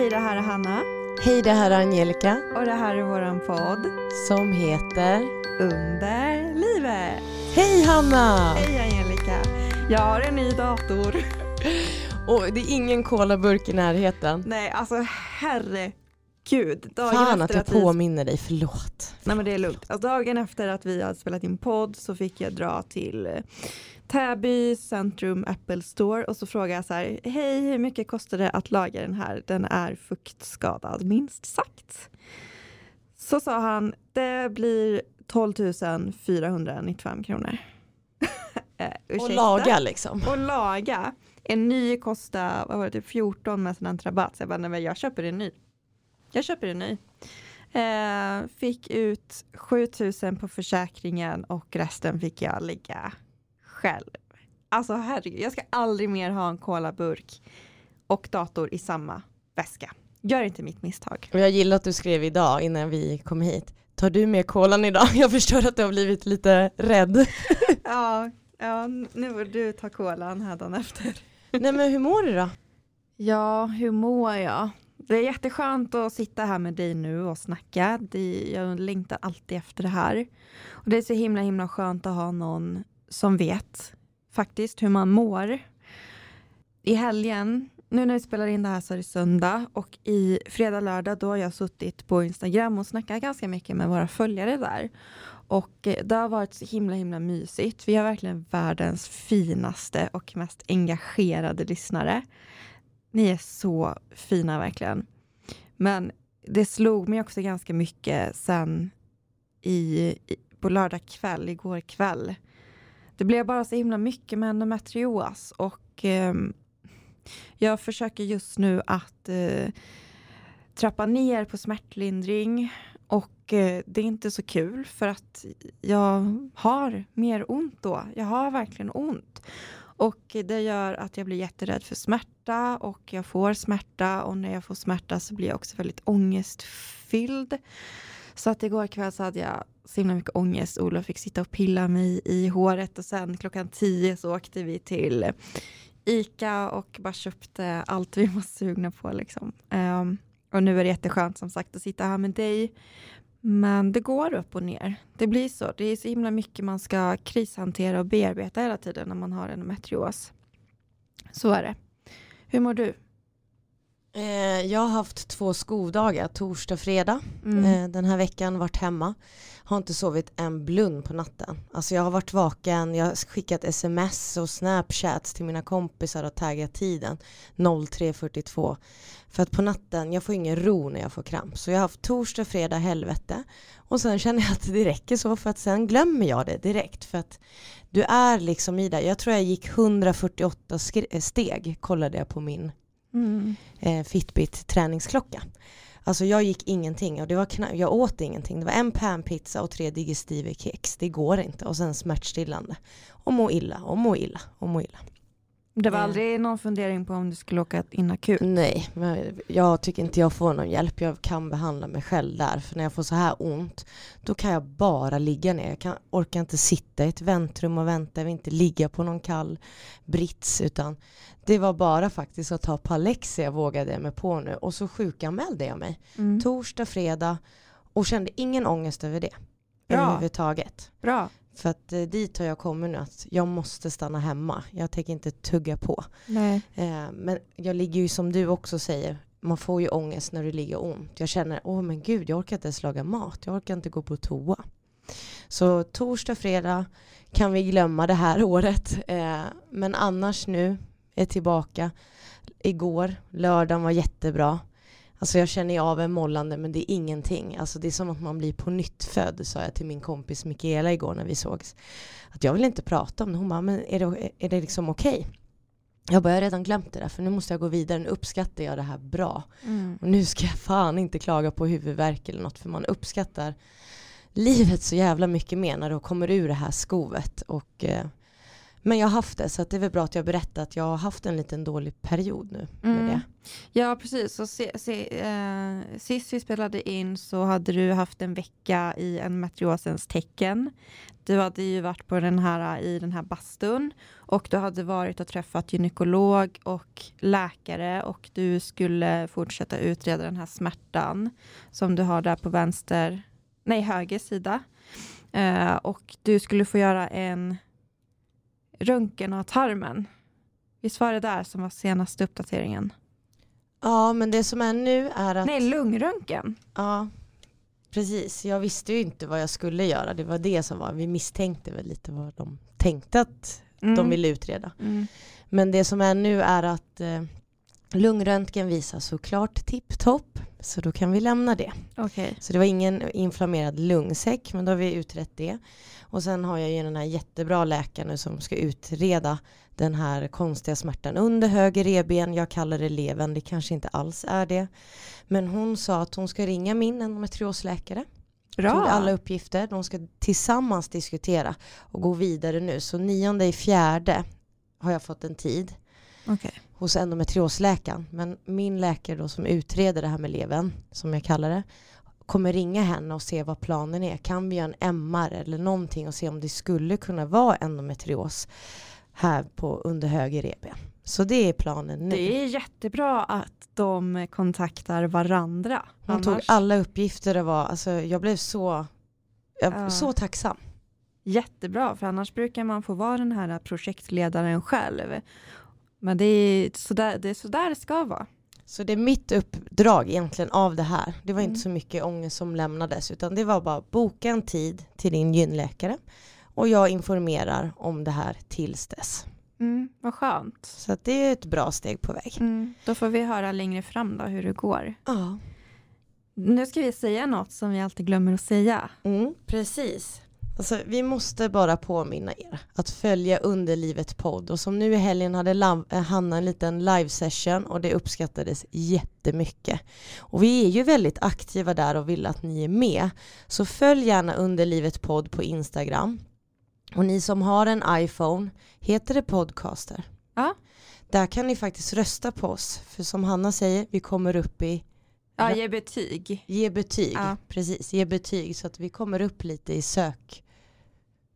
Hej, det här är Hanna Hej, det här är Angelica och det här är våran podd som heter Under livet. Hej Hanna! Hej Angelica. Jag har en ny dator. Och det är ingen colaburk i närheten. Nej, alltså herregud. Dagen Fan att efter jag vi... påminner dig, förlåt. Nej men det är lugnt. Alltså, dagen efter att vi hade spelat in podd så fick jag dra till eh, Täby Centrum Apple Store och så frågade jag så här, hej hur mycket kostar det att laga den här? Den är fuktskadad minst sagt. Så sa han, det blir 12 495 kronor. eh, Och laga liksom. Och laga. En ny kostar, vad var det, typ 14 med studentrabatt. Så jag bara, nej jag köper en ny. Jag köper en ny. Eh, fick ut 7000 på försäkringen och resten fick jag lägga själv. Alltså herregud, jag ska aldrig mer ha en colaburk och dator i samma väska. Gör inte mitt misstag. Och jag gillar att du skrev idag innan vi kom hit. Tar du med kolan idag? Jag förstår att du har blivit lite rädd. Ja, ja nu får du ta kolan här efter. Nej men hur mår du då? Ja, hur mår jag? Det är jätteskönt att sitta här med dig nu och snacka. Det, jag längtar alltid efter det här. Och det är så himla himla skönt att ha någon som vet faktiskt hur man mår. I helgen, nu när vi spelar in det här så är det söndag och i fredag, lördag då har jag suttit på Instagram och snackat ganska mycket med våra följare där. Och eh, det har varit så himla himla mysigt. Vi har verkligen världens finaste och mest engagerade lyssnare. Ni är så fina verkligen. Men det slog mig också ganska mycket sen i, i, på lördag kväll, igår kväll. Det blev bara så himla mycket med endometrios och eh, jag försöker just nu att eh, trappa ner på smärtlindring och eh, det är inte så kul för att jag har mer ont då. Jag har verkligen ont. Och det gör att jag blir jätterädd för smärta och jag får smärta och när jag får smärta så blir jag också väldigt ångestfylld. Så att igår kväll så hade jag så himla mycket ångest. Olof fick sitta och pilla mig i håret och sen klockan tio så åkte vi till Ica och bara köpte allt vi var sugna på liksom. Um, och nu är det jätteskönt som sagt att sitta här med dig. Men det går upp och ner. Det blir så. Det är så himla mycket man ska krishantera och bearbeta hela tiden när man har en metrios. Så är det. Hur mår du? Eh, jag har haft två skovdagar, torsdag och fredag. Mm. Eh, den här veckan varit hemma. Har inte sovit en blund på natten. Alltså jag har varit vaken, jag har skickat sms och snapchats till mina kompisar och taggat tiden 03.42. För att på natten, jag får ingen ro när jag får kramp. Så jag har haft torsdag, fredag, helvete. Och sen känner jag att det räcker så för att sen glömmer jag det direkt. För att du är liksom i det. Jag tror jag gick 148 steg, kollade jag på min Mm. eh, Fitbit träningsklocka. Alltså jag gick ingenting och det var knä, jag åt ingenting. Det var en panpizza och tre digestive kex. Det går inte. Och sen smärtstillande. Och må illa och må illa och må illa. Det var Eh. aldrig någon fundering på om du skulle åka in akut? Nej, men jag tycker inte jag får någon hjälp. Jag kan behandla mig själv där. För när jag får så här ont, då kan jag bara ligga ner. Jag kan, orkar inte sitta i ett väntrum och vänta. Jag vill inte ligga på någon kall brits. Utan det var bara faktiskt att ta Palexia jag vågade jag mig på nu. Och så sjukanmälde jag mig. Mm. Torsdag, fredag och kände ingen ångest över det. Bra. Överhuvudtaget. Bra. För att eh, dit har jag kommit nu att jag måste stanna hemma. Jag tänker inte tugga på. Eh, men jag ligger ju som du också säger, man får ju ångest när du ligger ont. Jag känner, åh men gud, jag orkar inte ens laga mat, jag orkar inte gå på toa. Så torsdag, fredag kan vi glömma det här året. Eh, men annars nu är tillbaka. Igår, lördagen var jättebra. Alltså jag känner ju av en mollande men det är ingenting. Alltså det är som att man blir på nytt född sa jag till min kompis Mikaela igår när vi sågs. Att jag vill inte prata om det. Hon bara, men är det, är det liksom okej? Jag bara, jag har redan glömt det där för nu måste jag gå vidare. Nu uppskattar jag det här bra. Mm. Och nu ska jag fan inte klaga på huvudvärk eller något för man uppskattar livet så jävla mycket mer när du kommer ur det här skovet. Och, eh, Men jag har haft det, så att det är väl bra att jag berättar att jag har haft en liten dålig period nu med Mm. det. Ja, precis. Så se, se, eh, sist vi spelade in så hade du haft en vecka i endometriosens tecken. Du hade ju varit på den här, i den här bastun och du hade varit och träffat gynekolog och läkare och du skulle fortsätta utreda den här smärtan som du har där på vänster, nej höger sida. Eh, och du skulle få göra en röntgen av tarmen. Visst var det där som var senaste uppdateringen? Ja, men det som är nu är att... Nej, lungröntgen. Ja, precis. Jag visste ju inte vad jag skulle göra. Det var det som var, vi misstänkte väl lite vad de tänkte att Mm. de ville utreda. Mm. Men det som är nu är att eh, lungröntgen visar såklart tipptopp, så då kan vi lämna det. Okej. Så det var ingen inflammerad lungsäck, men då har vi utrett det. Och sen har jag ju den här jättebra läkaren nu som ska utreda den här konstiga smärtan under höger revben. Jag kallar det leven, det kanske inte alls är det. Men hon sa att hon ska ringa min endometriosläkare. Bra. Tog alla uppgifter. De ska tillsammans diskutera och gå vidare nu. Så nionde i fjärde har jag fått en tid Okej. hos endometriosläkaren. Men min läkare då som utreder det här med leven, som jag kallar det, kommer ringa henne och se vad planen är. Kan vi göra en MR eller någonting och se om det skulle kunna vara endometrios här på under höger revben. Så det är planen nu. Det är jättebra att de kontaktar varandra. Hon tog alla uppgifter och var, alltså jag blev så, jag, Ja. så tacksam. Jättebra, för annars brukar man få vara den här projektledaren själv. Men det är sådär det, är sådär det ska vara. Så det är mitt uppdrag egentligen av det här. Det var Mm. inte så mycket ångest som lämnades utan det var bara boka en tid till din gynläkare och jag informerar om det här tills dess. Mm, vad skönt. Så det är ett bra steg på väg. Mm, då får vi höra längre fram då hur det går. Ja, Nu ska vi säga något som vi alltid glömmer att säga. mm, precis. Alltså, vi måste bara påminna er att följa Underlivet podd och som nu i helgen hade eh, Hanna en liten live session och det uppskattades jättemycket. Och vi är ju väldigt aktiva där och vill att ni är med. Så följ gärna Underlivet podd på Instagram. Och ni som har en iPhone, heter det Podcaster? Ja. Där kan ni faktiskt rösta på oss. För som Hanna säger, vi kommer upp i Ja, ge betyg. Ge betyg, Ja. precis. Ge betyg så att vi kommer upp lite i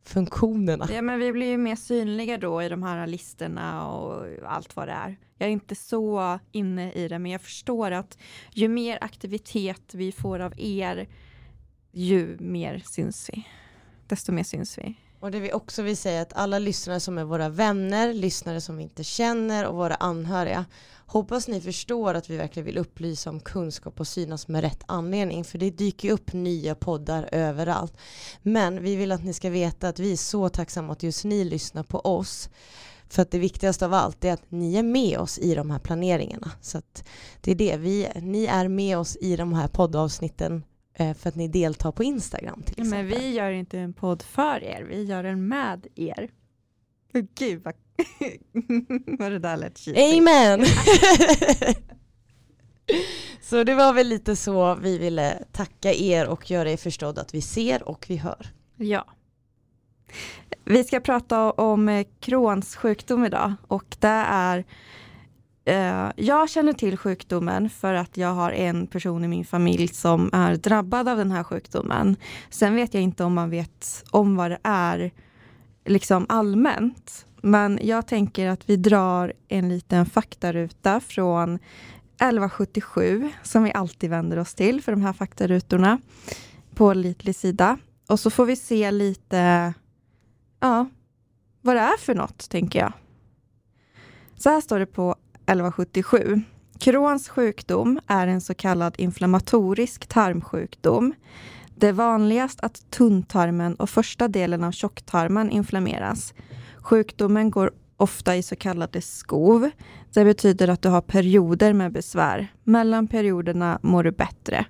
funktionerna. Ja, men vi blir ju mer synliga då i de här listorna och allt vad det är. Jag är inte så inne i det, men jag förstår att ju mer aktivitet vi får av er, ju mer syns vi. Desto mer syns vi. Och det vi också vill säga är att alla lyssnare som är våra vänner, lyssnare som vi inte känner och våra anhöriga, hoppas ni förstår att vi verkligen vill upplysa om kunskap och synas med rätt anledning, för det dyker upp nya poddar överallt. Men vi vill att ni ska veta att vi är så tacksamma att just ni lyssnar på oss. För att det viktigaste av allt är att ni är med oss i de här planeringarna. Så att det är det, vi, ni är med oss i de här poddavsnitten för att ni deltar på Instagram till exempel. Men vi gör inte en podd för er, vi gör den med er. Gud vad, vad det där lät cheesy. Amen! så det var väl lite så vi ville tacka er och göra er förstådd att vi ser och vi hör. Ja. Vi ska prata om eh, Crohns sjukdom idag och det är eh, Eh, jag känner till sjukdomen för att jag har en person i min familj som är drabbad av den här sjukdomen. Sen vet jag inte om man vet om vad det är liksom allmänt. Men jag tänker att vi drar en liten faktaruta från 1177 som vi alltid vänder oss till för de här faktarutorna på Litlig sida. Och så får vi se lite ja, vad det är för något, tänker jag. Så här står det på 1177. Crohns sjukdom är en så kallad inflammatorisk tarmsjukdom. Det är vanligast att tunntarmen och första delen av tjocktarmen inflammeras. Sjukdomen går ofta i så kallade skov. Det betyder att du har perioder med besvär. Mellan perioderna mår du bättre.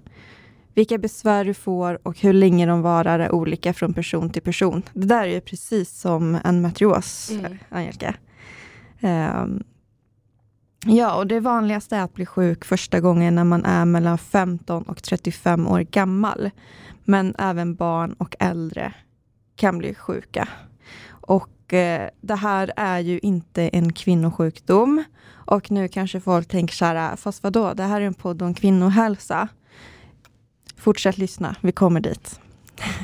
Vilka besvär du får och hur länge de varar är olika från person till person. Det där är ju precis som en matrios, Mm. Angelica. Ehm, ja, och det vanligaste är att bli sjuk första gången när man är mellan 15 och 35 år gammal. Men även barn och äldre kan bli sjuka. Och eh, det här är ju inte en kvinnosjukdom. Och nu kanske folk tänker så här, ah, fast vadå, det här är en podd om kvinnohälsa. Fortsätt lyssna, vi kommer dit.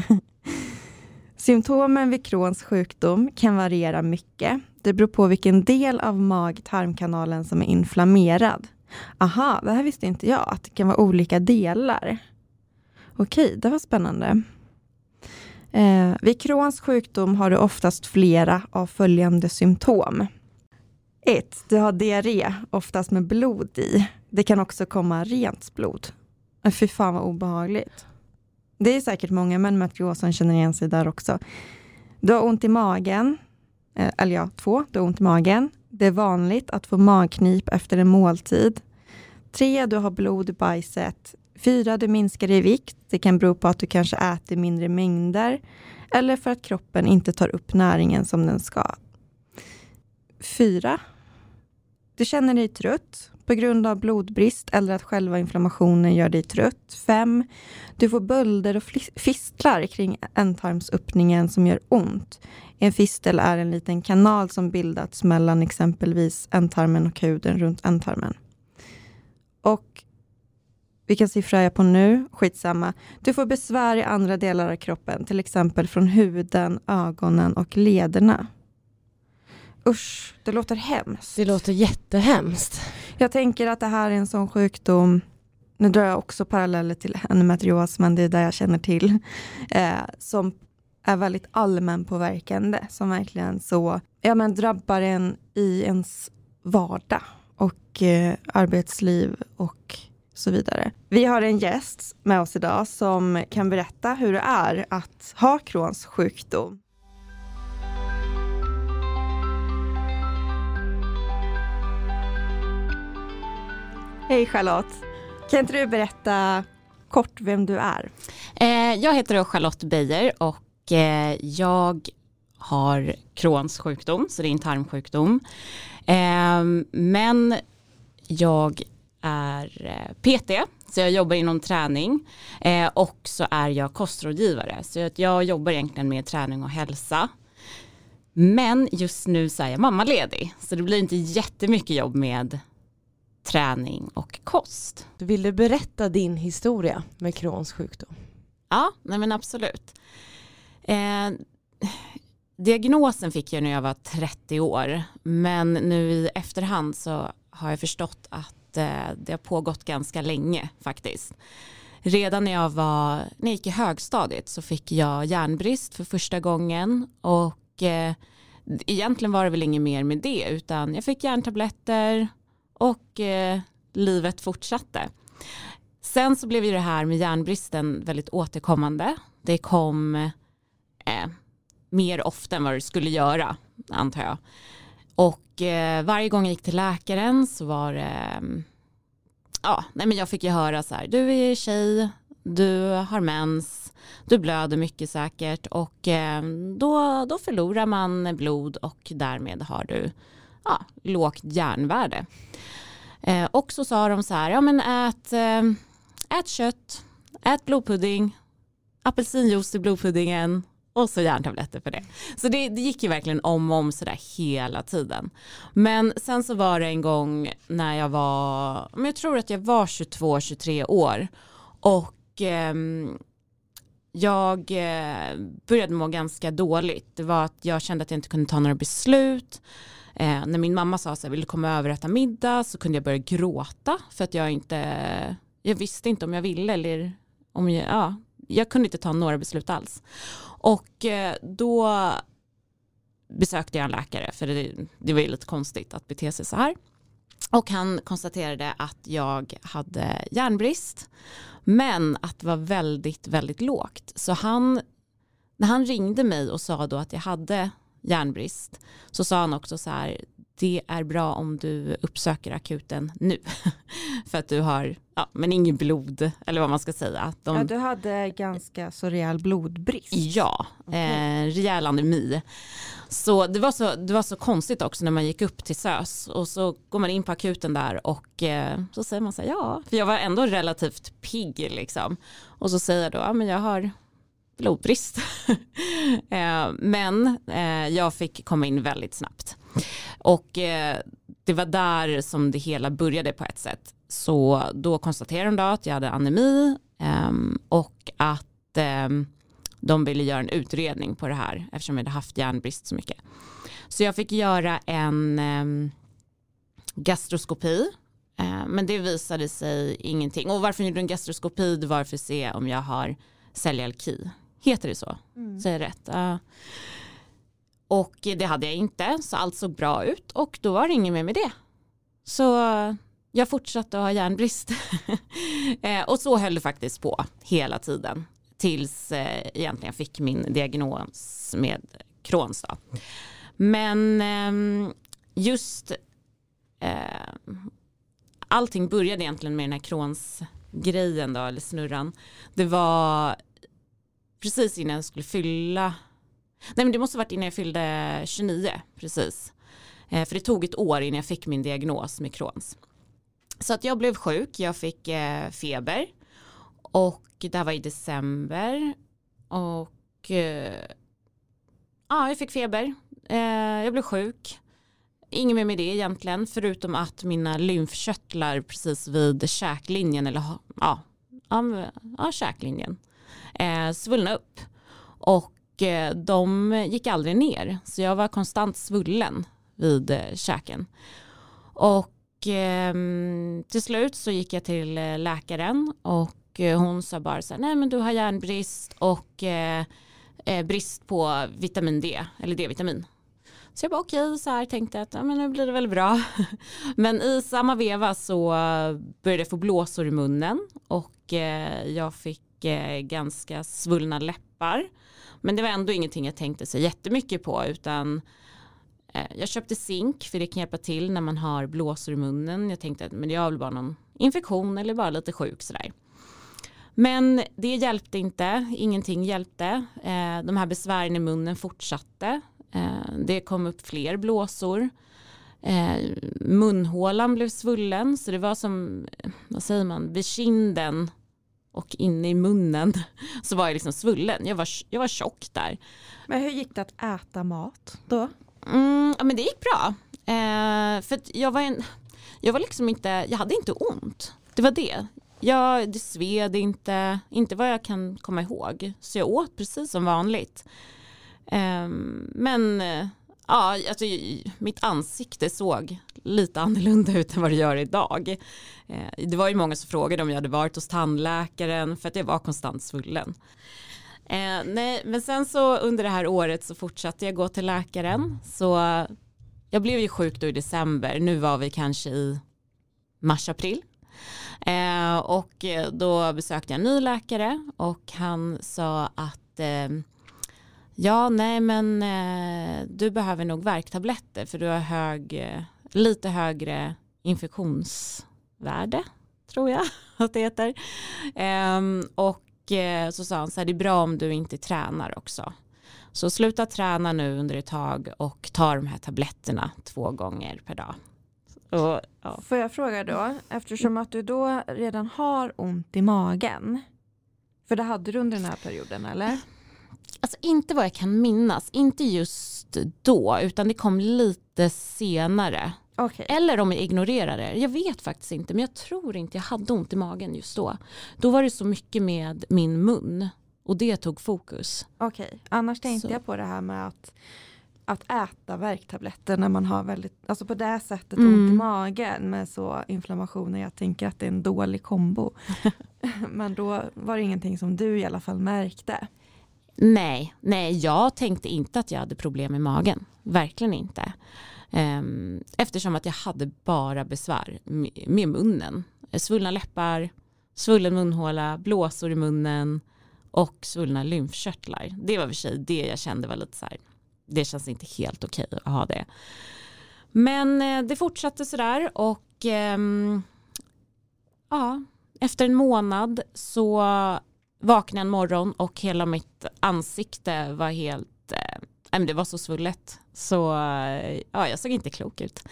Symptomen vid Crohns sjukdom kan variera mycket. Det beror på vilken del av mag-tarmkanalen som är inflammerad. Aha, det här visste inte jag, att det kan vara olika delar. Okej, det var spännande. Eh, vid Crohns sjukdom har du oftast flera av följande symptom. 1. Du har diarré, oftast med blod i. Det kan också komma rent blod. Fy fan vad obehagligt. Det är säkert många män med artrios som känner igen sig där också. Du har ont i magen, eh, eller ja, två, du har ont i magen. Det är vanligt att få magknip efter en måltid. Tre, du har blod i bajset. Fyra, du minskar i vikt. Det kan bero på att du kanske äter mindre mängder eller för att kroppen inte tar upp näringen som den ska. Fyra, du känner dig trött på grund av blodbrist eller att själva inflammationen gör dig trött. 5. Du får bölder och fistlar kring ändtarmsöppningen som gör ont. En fistel är en liten kanal som bildats mellan exempelvis ändtarmen och huden runt ändtarmen. Och vilken siffra är jag på nu? Skitsamma. Du får besvär i andra delar av kroppen, till exempel från huden, ögonen och lederna. Usch, det låter hemskt. Det låter jättehemskt. Jag tänker att det här är en sån sjukdom, nu drar jag också paralleller till endometrios, men det är det jag känner till, eh, som är väldigt allmänpåverkande, som verkligen så, ja men drabbar en i ens vardag och eh, arbetsliv och så vidare. Vi har en gäst med oss idag som kan berätta hur det är att ha Crohns sjukdom. Hej Charlotte! Kan inte du berätta kort vem du är? Eh, jag heter Charlotte Beijer och eh, jag har Crohns sjukdom, så det är en tarmsjukdom. Eh, men jag är eh, PT, så jag jobbar inom träning eh, och så är jag kostrådgivare. Så jag jobbar egentligen med träning och hälsa. Men just nu så är jag mammaledig, så det blir inte jättemycket jobb med träning och kost. Du ville berätta din historia med Crohns sjukdom? Ja, nej men absolut. Eh, diagnosen fick jag när jag var 30 år, men nu i efterhand så har jag förstått att eh, det har pågått ganska länge faktiskt. Redan när jag, var, när jag gick i högstadiet så fick jag järnbrist för första gången och eh, egentligen var det väl inget mer med det utan jag fick järntabletter och eh, livet fortsatte. Sen så blev ju det här med järnbristen väldigt återkommande. Det kom eh, mer ofta än vad det skulle göra, antar jag. Och eh, varje gång jag gick till läkaren så var det, ja, nej men jag fick ju höra så här, du är tjej, du har mens, du blöder mycket säkert och eh, då, då förlorar man blod och därmed har du ja, lågt järnvärde. Eh, och så sa de så här, ja men ät, eh, ät kött, ät blodpudding, apelsinjuice i blodpuddingen och så järntabletter för det. Så det, det gick ju verkligen om och om sådär hela tiden. Men sen så var det en gång när jag var, men jag tror att jag var 22-23 år och ehm, eh, jag började må ganska dåligt. Det var att jag kände att jag inte kunde ta några beslut. Eh, när min mamma sa så här, vill du komma över och äta middag så kunde jag börja gråta för att jag inte, jag visste inte om jag ville eller om jag, ja, jag kunde inte ta några beslut alls. Och eh, då besökte jag en läkare för det, det var ju lite konstigt att bete sig så här. Och han konstaterade att jag hade järnbrist men att det var väldigt, väldigt lågt. Så han, när han ringde mig och sa då att jag hade järnbrist så sa han också så här det är bra om du uppsöker akuten nu för att du har ja, men ingen blod eller vad man ska säga. De, ja, du hade ganska så rejäl blodbrist. Ja, okay. eh, rejäl anemi. Så det, var så det var så konstigt också när man gick upp till SÖS och så går man in på akuten där och eh, så säger man så här ja, för jag var ändå relativt pigg liksom. Och så säger jag då, ja men jag har blodbrist. Eh, men eh, jag fick komma in väldigt snabbt. Och eh, det var där som det hela började på ett sätt. Så då konstaterade de då att jag hade anemi ehm, och att ehm, de ville göra en utredning på det här eftersom jag hade haft järnbrist så mycket. Så jag fick göra en ehm, gastroskopi men det visade sig ingenting. Och varför gjorde du en gastroskopi? Det var för att se om jag har celialki. Heter det så? Mm. Säger rätt? Uh. Och det hade jag inte, så allt såg bra ut och då var det inget mer med det. Så jag fortsatte att ha järnbrist. Eh, och så höll det faktiskt på hela tiden. Tills eh, egentligen jag fick min diagnos med Crohns. Då. Men ehm, just eh, allting började egentligen med den här Crohns grejen då, eller snurran. Det var precis innan jag skulle fylla, nej men det måste varit innan jag fyllde 29, precis. Eh, för det tog ett år innan jag fick min diagnos med Crohns. Så att jag blev sjuk, jag fick eh, feber och det här var i december och eh, ja, jag fick feber. Eh, jag blev sjuk. Inget mer med det egentligen, förutom att mina lymfkörtlar precis vid käklinjen, eller ja, ja, ja käklinjen, eh, svullna upp. Och eh, de gick aldrig ner, så jag var konstant svullen vid eh, käken. Och eh, till slut så gick jag till eh, läkaren och eh, hon sa bara så här, nej men du har järnbrist och eh, eh brist på vitamin D, eller D-vitamin. Så jag bara okej, okay, så här tänkte jag att ja, men nu blir det väl bra. men i samma veva så eh, började jag få blåsor i munnen och eh, jag fick eh, ganska svullna läppar. Men det var ändå ingenting jag tänkte så jättemycket på utan eh, jag köpte zink för det kan hjälpa till när man har blåsor i munnen. Jag tänkte att men det var väl bara någon infektion eller bara lite sjuk sådär. Men det hjälpte inte, ingenting hjälpte. Eh, de här besvären i munnen fortsatte. Eh, det kom upp fler blåsor. Eh, munhålan blev svullen så det var som, vad säger man, vid kinden och inne i munnen så var jag liksom svullen. Jag var, jag var tjock där. Men hur gick det att äta mat då? Mm, ja men det gick bra. Eh, för jag var en, jag var liksom inte, jag hade inte ont. Det var det. Jag, det sved inte, inte vad jag kan komma ihåg. Så jag åt precis som vanligt. Ehm, men eh, ja, alltså, mitt ansikte såg lite annorlunda ut än vad det gör idag. Eh, det var ju många som frågade om jag hade varit hos tandläkaren för att jag var konstant svullen. Eh, nej, men sen så under det här året så fortsatte jag gå till läkaren. Så jag blev ju sjuk då i december. Nu var vi kanske i mars-april. Eh, och då besökte jag en ny läkare och han sa att eh, Ja, nej men eh, du behöver nog värktabletter för du har hög, eh, lite högre infektionsvärde tror jag att det heter. Eh, och eh, så sa han så här, det är bra om du inte tränar också. Så sluta träna nu under ett tag och ta de här tabletterna två gånger per dag. Och, ja. Får jag fråga då, eftersom att du då redan har ont i magen, för det hade du under den här perioden eller? Alltså inte vad jag kan minnas, inte just då, utan det kom lite senare. Okay. Eller om jag ignorerar det. Jag vet faktiskt inte, men jag tror inte jag hade ont i magen just då. Då var det så mycket med min mun och det tog fokus. Okej, okay. annars tänkte så. jag på det här med att, att äta värktabletter när man har väldigt, alltså på det sättet mm. ont i magen med så inflammationer. Jag tänker att det är en dålig kombo. men då var det ingenting som du i alla fall märkte. Nej, nej, jag tänkte inte att jag hade problem med magen. Verkligen inte. Ehm, eftersom att jag hade bara besvär med munnen. Svullna läppar, svullen munhåla, blåsor i munnen och svullna lymfkörtlar. Det var för sig det jag kände var lite så här, det känns inte helt okej att ha det. Men eh, det fortsatte sådär och ehm, ja, efter en månad så vaknade en morgon och hela mitt ansikte var helt, eh, det var så svullet. Så eh, ja, jag såg inte klok ut.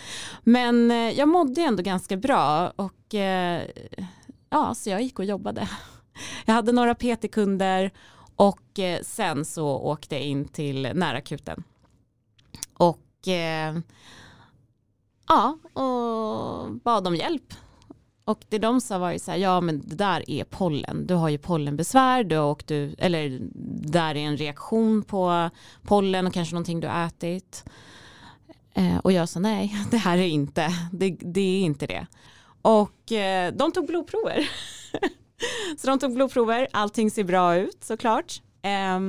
Men eh, jag mådde ändå ganska bra och eh, ja, så jag gick och jobbade. Jag hade några PT-kunder Och eh, sen så åkte jag in till närakuten. Och eh, ja, och bad om hjälp. Och det de sa var ju så här, ja men det där är pollen. Du har ju pollenbesvär, du har åkt, eller det där är en reaktion på pollen och kanske någonting du har ätit. Eh, och jag sa nej, det här är inte, det, det är inte det. Och eh, de tog blodprover. så de tog blodprover, allting ser bra ut såklart. Eh,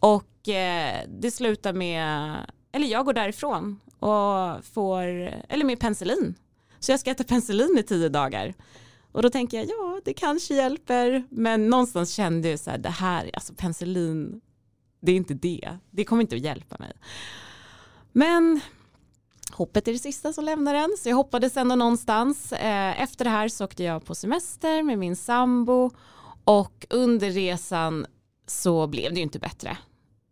och eh, det slutar med, eller jag går därifrån och får, eller med penicillin. Så jag ska äta penicillin i tio dagar. Och då tänker jag, ja det kanske hjälper. Men någonstans kände jag så här, det här, alltså penicillin, det är inte det. Det kommer inte att hjälpa mig. Men hoppet är det sista som lämnar en. Så jag hoppades ändå någonstans. Eh, efter det här så åkte jag på semester med min sambo. Och under resan så blev det ju inte bättre.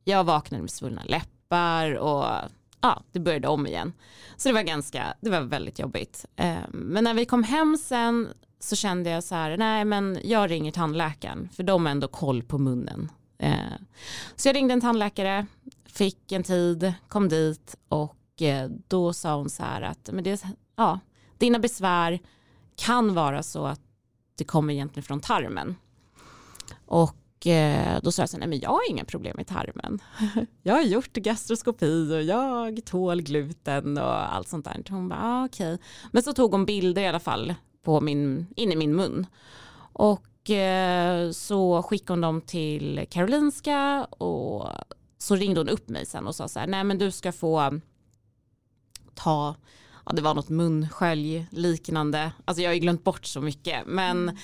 Jag vaknade med svullna läppar och ja, det började om igen. Så det var ganska, det var väldigt jobbigt. Eh, men när vi kom hem sen så kände jag så här, nej men jag ringer tandläkaren för de har ändå koll på munnen. Eh, så jag ringde en tandläkare, fick en tid, kom dit och eh, då sa hon så här att men det, ja, dina besvär kan vara så att det kommer egentligen från tarmen. Och då sa jag så nej men jag har inga problem med tarmen. Jag har gjort gastroskopi och jag tål gluten och allt sånt där. Hon bara, ah, okej. Okay. Men så tog hon bilder i alla fall på min, in i min mun. Och eh, så skickade hon dem till Karolinska och så ringde hon upp mig sen och sa så här, nej men du ska få ta ja, det var något munskölj liknande. Alltså jag har ju glömt bort så mycket. Men mm.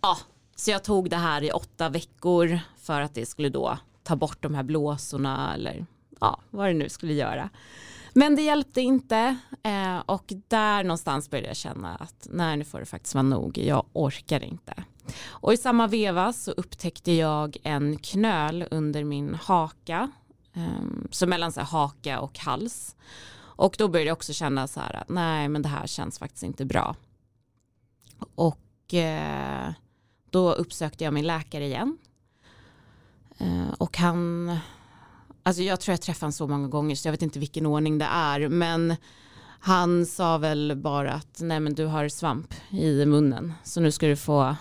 ja, så jag tog det här i åtta veckor för att det skulle då ta bort de här blåsorna eller ja, vad det nu skulle göra. Men det hjälpte inte eh, och där någonstans började jag känna att nej nu får det faktiskt vara nog, jag orkar inte. Och i samma veva så upptäckte jag en knöl under min haka, eh, så mellan så här, haka och hals. Och då började jag också känna så här att nej men det här känns faktiskt inte bra. Och eh, då uppsökte jag min läkare igen. Eh, och han, alltså jag tror jag träffade honom så många gånger så jag vet inte vilken ordning det är. Men han sa väl bara att nej men du har svamp i munnen så nu ska du få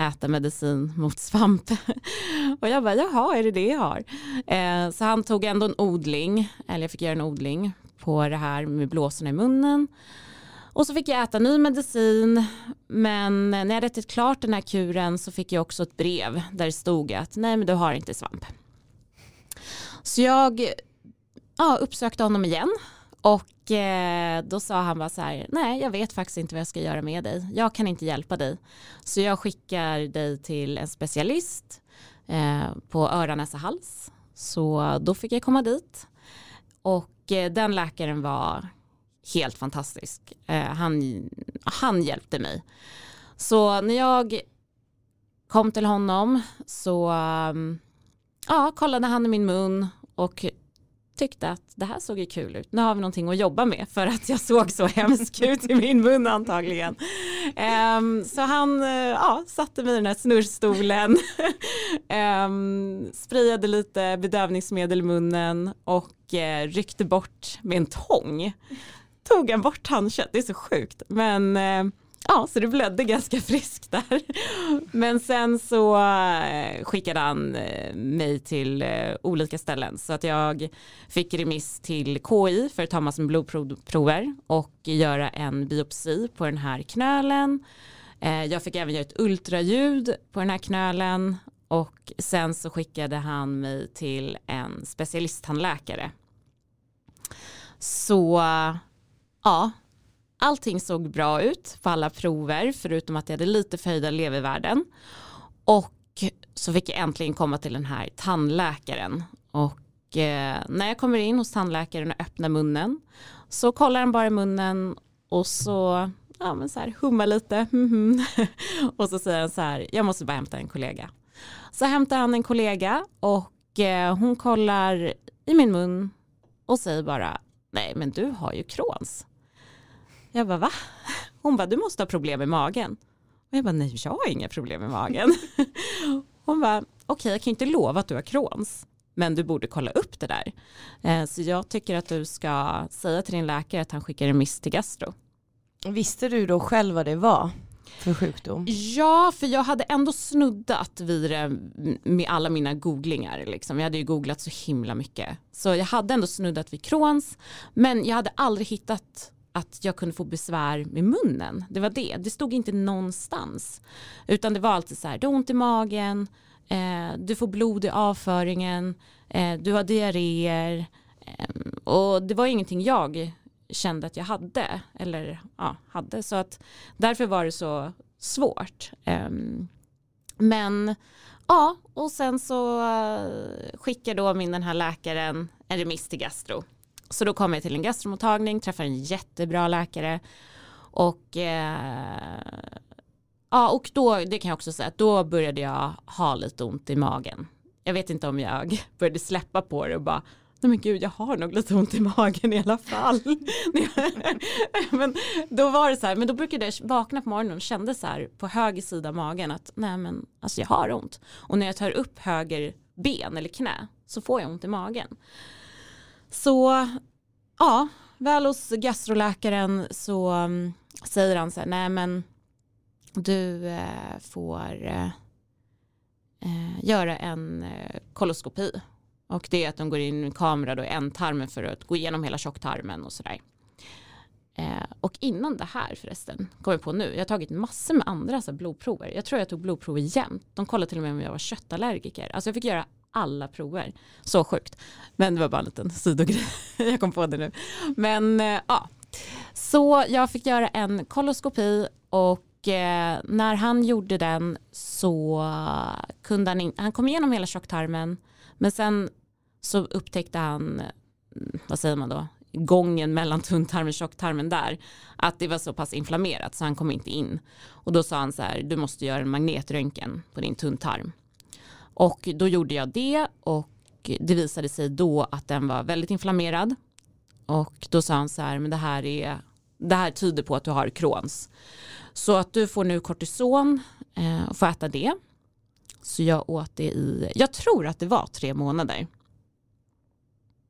äta medicin mot svamp. och jag bara, jaha, är det det jag har? Eh, så han tog ändå en odling, eller jag fick göra en odling på det här med blåsorna i munnen. Och så fick jag äta ny medicin men när jag hade ätit klart den här kuren så fick jag också ett brev där det stod att nej men du har inte svamp. Så jag ja, uppsökte honom igen och eh, då sa han bara så här nej jag vet faktiskt inte vad jag ska göra med dig. Jag kan inte hjälpa dig. Så jag skickar dig till en specialist eh, på öra, näsa, hals. Så då fick jag komma dit och eh, den läkaren var helt fantastisk. Eh, han, han hjälpte mig. Så när jag kom till honom så um, ja, kollade han i min mun och tyckte att det här såg ju kul ut. Nu har vi någonting att jobba med för att jag såg så hemsk ut i min mun antagligen. Um, så han uh, ja, satte mig i den här snurrstolen, um, sprayade lite bedövningsmedel i munnen och uh, ryckte bort med en tång tog han bort tandkött, det är så sjukt. Men eh, ja, så det blödde ganska friskt där. Men sen så eh, skickade han eh, mig till olika ställen så att jag fick remiss till KI för att ta massor med blodprover och göra en biopsi på den här knölen. Jag fick även göra ett ultraljud på den här knölen och sen så skickade han mig till en specialisttandläkare. Så ja, allting såg bra ut på alla prover förutom att jag hade lite förhöjda levervärden. Och så fick jag äntligen komma till den här tandläkaren. Och eh, när jag kommer in hos tandläkaren och öppnar munnen så kollar han bara i munnen och så, ja, men så här, hummar lite. och så säger han så här, jag måste bara hämta en kollega. Så hämtar han en kollega och eh, hon kollar i min mun och säger bara, nej men du har ju Crohns. Jag bara va? Hon bara du måste ha problem med magen. Och jag bara nej jag har inga problem med magen. Hon bara okej jag kan inte lova att du har Crohns, men du borde kolla upp det där. Eh, så jag tycker att du ska säga till din läkare att han skickar remiss till gastro. Visste du då själv vad det var för sjukdom? Ja, för jag hade ändå snuddat vid det med alla mina googlingar. Liksom. Jag hade ju googlat så himla mycket. Så jag hade ändå snuddat vid Crohns, men jag hade aldrig hittat att jag kunde få besvär med munnen. Det var det. Det stod inte någonstans. Utan det var alltid så här, du har ont i magen, eh, du får blod i avföringen, eh, du har diarréer. Eh, och det var ingenting jag kände att jag hade. Eller ja, hade. Så att därför var det så svårt. Ehm, men ja, och sen så eh, skickar då min den här läkaren en remiss till gastro. Så då kom jag till en gastromottagning, träffade en jättebra läkare och eh, ja, och då, det kan jag också säga, då började jag ha lite ont i magen. Jag vet inte om jag började släppa på det och bara, nej men gud jag har nog lite ont i magen i alla fall. men då var det så här, men då brukade jag vakna på morgonen och kände så här på höger sida av magen att nej men alltså jag har ont. Och när jag tar upp höger ben eller knä så får jag ont i magen. Så ja, väl hos gastroläkaren så um, säger han så här, nej men du eh, får eh, eh, göra en eh, koloskopi. Och det är att de går in med kamera då i ändtarmen för att gå igenom hela tjocktarmen och sådär. Eh, och innan det här förresten, kom jag på nu, jag har tagit massor med andra så blodprover. Jag tror jag tog blodprover jämt. De kollade till och med om jag var köttallergiker. Alltså jag fick göra alla prover. Så sjukt. Men det var bara en liten sidogrej. jag kom på det nu. Men eh, ja, så jag fick göra en koloskopi och eh, när han gjorde den så kunde han, in, han kom igenom hela tjocktarmen men sen så upptäckte han, mm, vad säger man då, gången mellan tunntarmen och tjocktarmen där, att det var så pass inflammerat så han kom inte in. Och då sa han så här, du måste göra en magnetröntgen på din tunntarm. Och då gjorde jag det och det visade sig då att den var väldigt inflammerad. Och då sa han så här, men det här, är, det här tyder på att du har Crohns. Så att du får nu kortison eh, och får äta det. Så jag åt det i, jag tror att det var tre månader.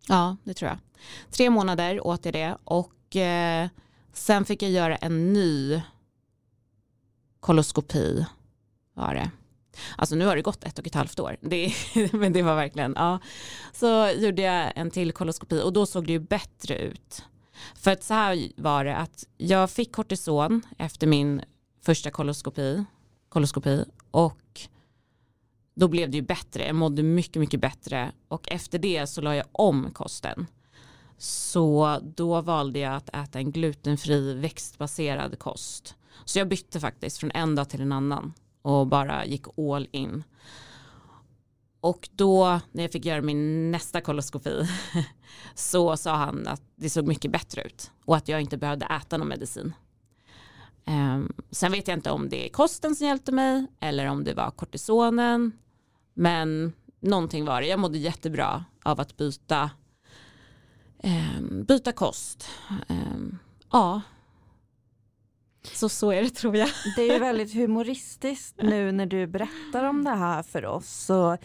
Ja, det tror jag. Tre månader åt jag det och eh, sen fick jag göra en ny koloskopi var det. Alltså nu har det gått ett och ett halvt år. Det, men det var verkligen, ja. Så gjorde jag en till koloskopi och då såg det ju bättre ut. För att så här var det att jag fick kortison efter min första koloskopi, koloskopi och då blev det ju bättre. Jag mådde mycket, mycket bättre och efter det så la jag om kosten. Så då valde jag att äta en glutenfri växtbaserad kost. Så jag bytte faktiskt från en dag till en annan och bara gick all in. Och då när jag fick göra min nästa koloskopi så sa han att det såg mycket bättre ut och att jag inte behövde äta någon medicin. Um, sen vet jag inte om det är kosten som hjälpte mig eller om det var kortisonen. Men någonting var det. Jag mådde jättebra av att byta, um, byta kost. Um, ja, så så är det tror jag. Det är väldigt humoristiskt nu när du berättar om det här för oss. Så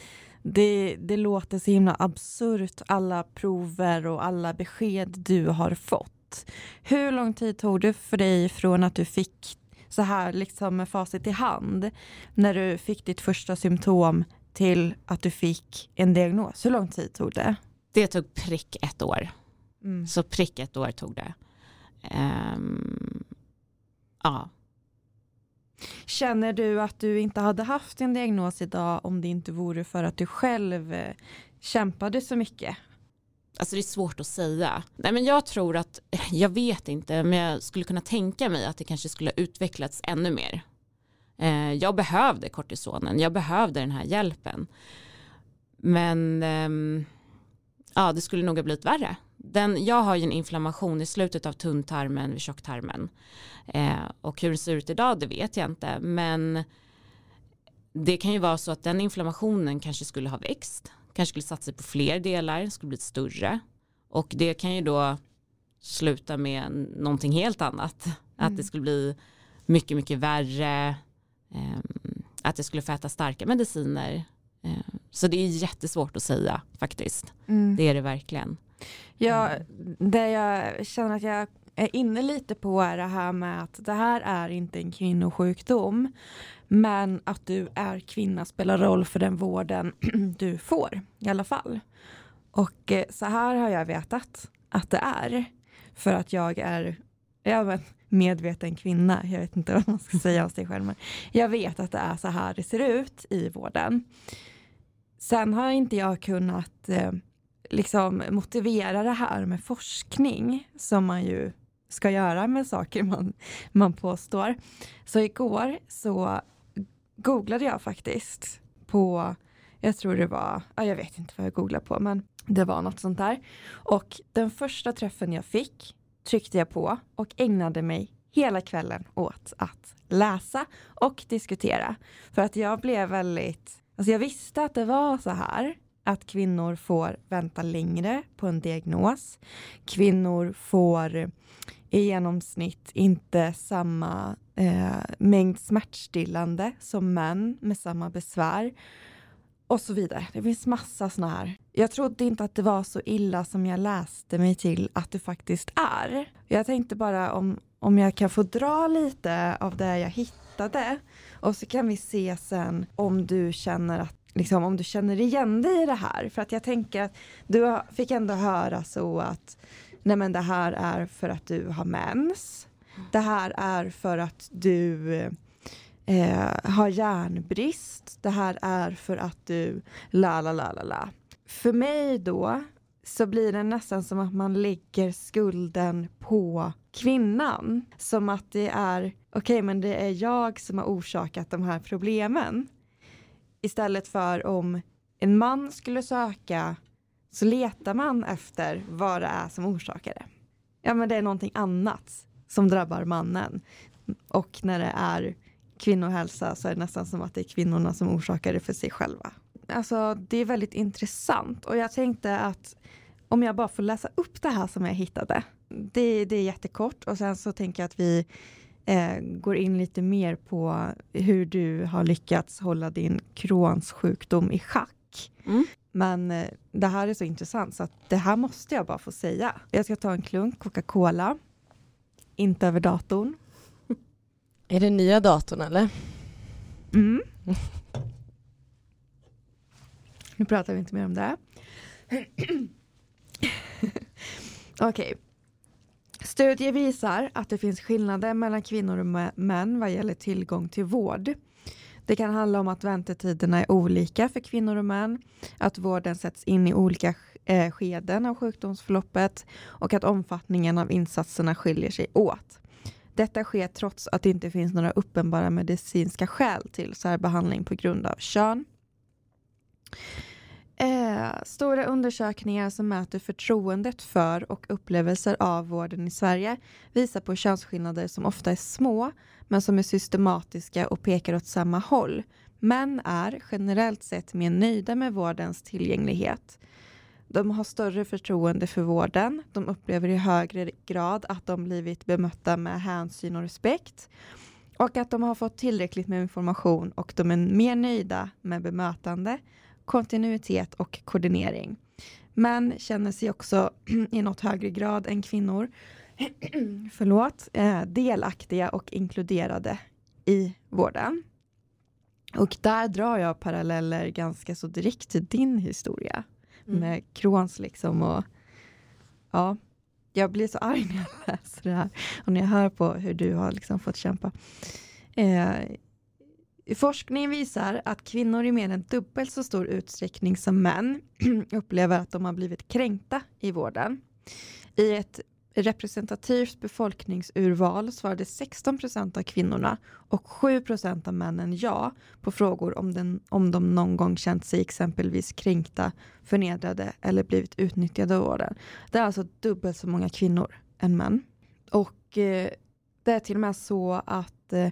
det, det låter så himla absurt alla prover och alla besked du har fått. Hur lång tid tog det för dig från att du fick så här liksom med facit i hand när du fick ditt första symptom till att du fick en diagnos? Hur lång tid tog det? Det tog prick ett år. Mm. Så prick ett år tog det. Um, Ja. Känner du att du inte hade haft en diagnos idag om det inte vore för att du själv eh, kämpade så mycket? Alltså det är svårt att säga. Nej men jag tror att, jag vet inte, men jag skulle kunna tänka mig att det kanske skulle ha utvecklats ännu mer. Eh, jag behövde kortisonen, jag behövde den här hjälpen. Men ehm, ja, det skulle nog ha blivit värre den, jag har ju en inflammation i slutet av tunntarmen vid tjocktarmen. Eh, och hur det ser ut idag det vet jag inte. Men det kan ju vara så att den inflammationen kanske skulle ha växt. Kanske skulle satt sig på fler delar, skulle blivit större. Och det kan ju då sluta med någonting helt annat. Mm. Att det skulle bli mycket, mycket värre. Eh, att jag skulle få äta starka mediciner. Eh, Så det är jättesvårt att säga faktiskt. Mm. Det är det verkligen. Ja, det jag känner att jag är inne lite på är det här med att det här är inte en kvinnosjukdom. Men att du är kvinna spelar roll för den vården du får i alla fall. Och eh, så här har jag vetat att det är. För att jag är ja, medveten kvinna. Jag vet inte vad man ska säga om sig själv. Men jag vet att det är så här det ser ut i vården. Sen har inte jag kunnat eh, liksom motivera det här med forskning som man ju ska göra med saker man, man påstår. Så igår så googlade jag faktiskt på, jag tror det var, ja, jag vet inte vad jag googlade på men det var något sånt där. Och den första träffen jag fick tryckte jag på och ägnade mig hela kvällen åt att läsa och diskutera. För att jag blev väldigt, alltså jag visste att det var så här att kvinnor får vänta längre på en diagnos. Kvinnor får i genomsnitt inte samma eh, mängd smärtstillande som män med samma besvär. Och så vidare. Det finns massa sådana här. Jag trodde inte att det var så illa som jag läste mig till att det faktiskt är. Jag tänkte bara om, om jag kan få dra lite av det jag hittade och så kan vi se sen om du känner att liksom, om du känner igen dig i det här. För att jag tänker att du fick ändå höra så att nej men det här är för att du har mens. Det här är för att du eh, har järnbrist. Det här är för att du la la la la la. För mig då så blir det nästan som att man lägger skulden på kvinnan. Som att det är, okej okay, men det är jag som har orsakat de här problemen. Istället för om en man skulle söka så letar man efter vad det är som orsakar det. Ja men det är någonting annat som drabbar mannen. Och när det är kvinnohälsa så är det nästan som att det är kvinnorna som orsakar det för sig själva. Alltså det är väldigt intressant och jag tänkte att om jag bara får läsa upp det här som jag hittade. Det, det är jättekort och sen så tänker jag att vi eh, går in lite mer på hur du har lyckats hålla din Crohns sjukdom i schack. Mm. Men eh, det här är så intressant så att det här måste jag bara få säga. Jag ska ta en klunk Coca-Cola. Inte över datorn. Är det nya datorn eller? Mm. nu pratar vi inte mer om det. Okej. Okay. Studier visar att det finns skillnader mellan kvinnor och män vad gäller tillgång till vård. Det kan handla om att väntetiderna är olika för kvinnor och män, att vården sätts in i olika eh, skeden av sjukdomsförloppet och att omfattningen av insatserna skiljer sig åt. Detta sker trots att det inte finns några uppenbara medicinska skäl till särbehandling på grund av kön. Eh, stora undersökningar som mäter förtroendet för och upplevelser av vården i Sverige visar på könsskillnader som ofta är små men som är systematiska och pekar åt samma håll. Män är generellt sett mer nöjda med vårdens tillgänglighet. De har större förtroende för vården. De upplever i högre grad att de blivit bemötta med hänsyn och respekt och att de har fått tillräckligt med information och de är mer nöjda med bemötande, kontinuitet och koordinering. Män känner sig också i något högre grad än kvinnor förlåt, eh, delaktiga och inkluderade i vården. Och där drar jag paralleller ganska så direkt till din historia mm. med Crohns liksom och ja, jag blir så arg när jag läser det här och när jag hör på hur du har liksom fått kämpa. Eh, forskning visar att kvinnor i mer än dubbelt så stor utsträckning som män upplever att de har blivit kränkta i vården. I ett representativt befolkningsurval svarade 16 procent av kvinnorna och 7 procent av männen ja på frågor om, den, om de någon gång känt sig exempelvis kränkta, förnedrade eller blivit utnyttjade av vården. Det är alltså dubbelt så många kvinnor än män. Och eh, det är till och med så att eh,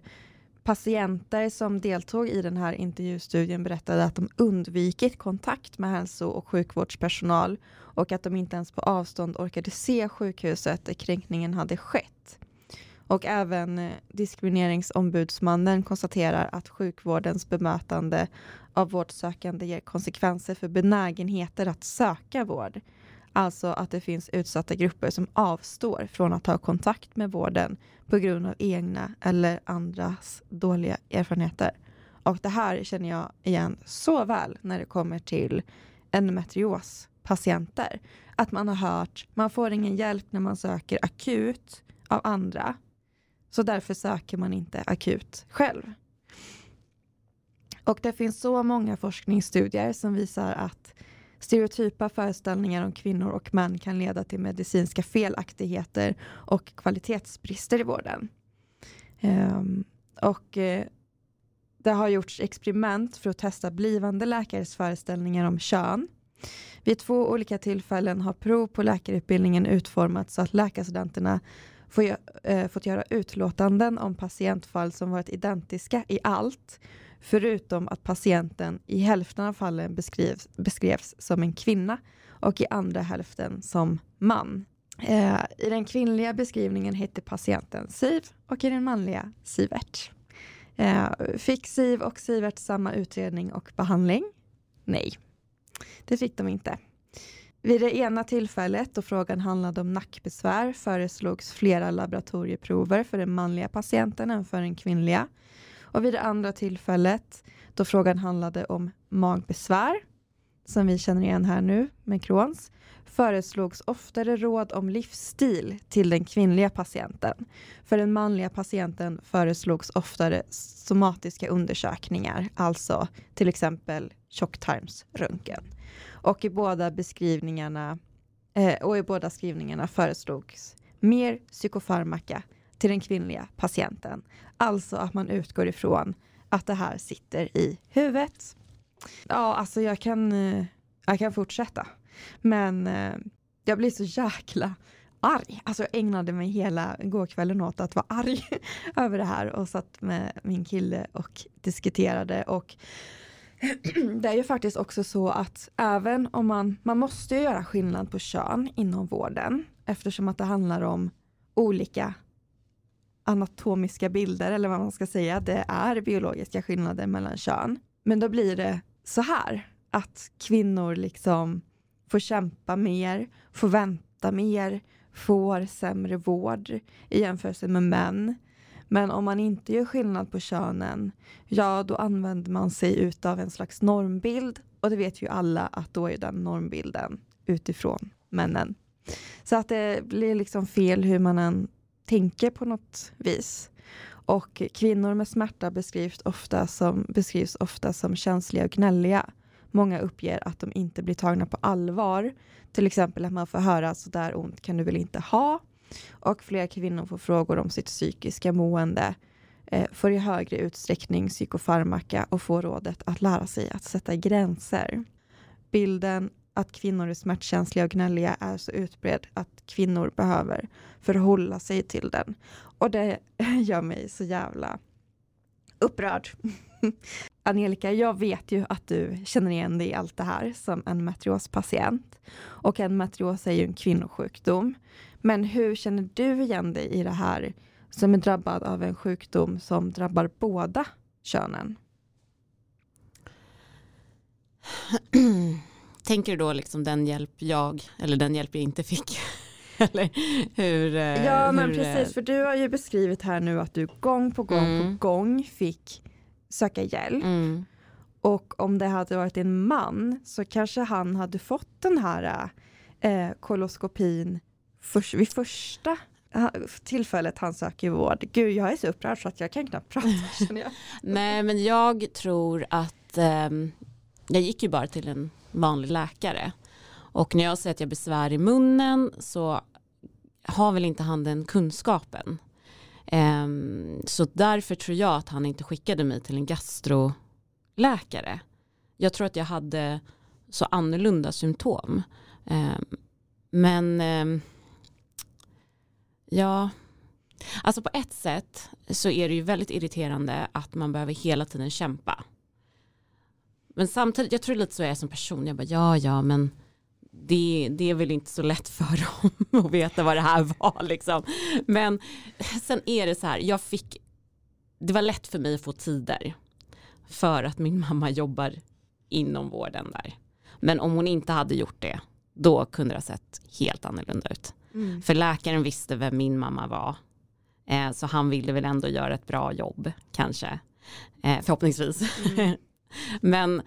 patienter som deltog i den här intervjustudien berättade att de undvikit kontakt med hälso och sjukvårdspersonal och att de inte ens på avstånd orkade se sjukhuset där kränkningen hade skett. Och även eh, diskrimineringsombudsmannen konstaterar att sjukvårdens bemötande av vårdsökande ger konsekvenser för benägenheter att söka vård. Alltså att det finns utsatta grupper som avstår från att ha kontakt med vården på grund av egna eller andras dåliga erfarenheter. Och det här känner jag igen så väl när det kommer till endometriospatienter. Att man har hört, man får ingen hjälp när man söker akut av andra. Så därför söker man inte akut själv. Och det finns så många forskningsstudier som visar att stereotypa föreställningar om kvinnor och män kan leda till medicinska felaktigheter och kvalitetsbrister i vården. Um, och uh, det har gjorts experiment för att testa blivande läkares föreställningar om kön. Vid två olika tillfällen har prov på läkarutbildningen utformats så att läkarstudenterna får, eh, fått göra utlåtanden om patientfall som varit identiska i allt, förutom att patienten i hälften av fallen beskrivs, beskrevs som en kvinna och i andra hälften som man. Eh, I den kvinnliga beskrivningen hette patienten Siv och i den manliga Sivert. Eh, fick Siv och Sivert samma utredning och behandling? Nej, det fick de inte. Vid det ena tillfället då frågan handlade om nackbesvär föreslogs flera laboratorieprover för den manliga patienten än för den kvinnliga. Och vid det andra tillfället då frågan handlade om magbesvär, som vi känner igen här nu med Crohns, föreslogs oftare råd om livsstil till den kvinnliga patienten. För den manliga patienten föreslogs oftare somatiska undersökningar, alltså till exempel tjocktarmsröntgen. Och i båda beskrivningarna eh, och i båda skrivningarna föreslogs mer psykofarmaka till den kvinnliga patienten. Alltså att man utgår ifrån att det här sitter i huvudet. Ja, alltså jag kan, eh, jag kan fortsätta. Men eh, jag blir så jäkla arg. Alltså jag ägnade mig hela gårkvällen åt att vara arg över det här och satt med min kille och diskuterade och det är ju faktiskt också så att även om man, man måste göra skillnad på kön inom vården eftersom att det handlar om olika anatomiska bilder eller vad man ska säga. Det är biologiska skillnader mellan kön. Men då blir det så här att kvinnor liksom får kämpa mer, får vänta mer, får sämre vård i jämförelse med män. Men om man inte gör skillnad på könen, ja då använder man sig utav en slags normbild och det vet ju alla att då är den normbilden utifrån männen. Så att det blir liksom fel hur man än tänker på något vis. Och kvinnor med smärta beskrivs ofta som, beskrivs ofta som känsliga och gnälliga. Många uppger att de inte blir tagna på allvar. Till exempel att man får höra så där ont kan du väl inte ha? Och fler kvinnor får frågor om sitt psykiska mående, eh, får i högre utsträckning psykofarmaka och får rådet att lära sig att sätta gränser. Bilden att kvinnor är smärtkänsliga och gnälliga är så utbredd att kvinnor behöver förhålla sig till den. Och det gör mig så jävla upprörd. Angelica, jag vet ju att du känner igen dig i allt det här som en metriospatient. Och en metrios är ju en kvinnosjukdom. Men hur känner du igen dig i det här som är drabbad av en sjukdom som drabbar båda könen? Tänker du då liksom den hjälp jag, eller den hjälp jag inte fick? eller hur? Eh, ja, men hur, precis, eh, för du har ju beskrivit här nu att du gång på gång Mm. på gång fick söka hjälp. Mm, Och om det hade varit en man så kanske han hade fått den här eh, koloskopin för, vid första eh, tillfället han söker vård. Gud, jag är så upprörd så att jag kan knappt prata jag. Nej, men jag tror att ehm, jag gick ju bara till en vanlig läkare. Och när jag säger att jag besvär i munnen så har väl inte han den kunskapen. Um, så därför tror jag att han inte skickade mig till en gastroläkare. Jag tror att jag hade så annorlunda symptom. Um, men um, ja, alltså på ett sätt så är det ju väldigt irriterande att man behöver hela tiden kämpa. Men samtidigt, jag tror lite så är jag som person, jag bara ja, ja, men det, det är väl inte så lätt för dem att veta vad det här var. Liksom. Men sen är det så här, jag fick, det var lätt för mig att få tider för att min mamma jobbar inom vården där. Men om hon inte hade gjort det, då kunde det ha sett helt annorlunda ut. Mm. För läkaren visste vem min mamma var. Eh, så han ville väl ändå göra ett bra jobb, kanske. Eh, förhoppningsvis. Mm. Men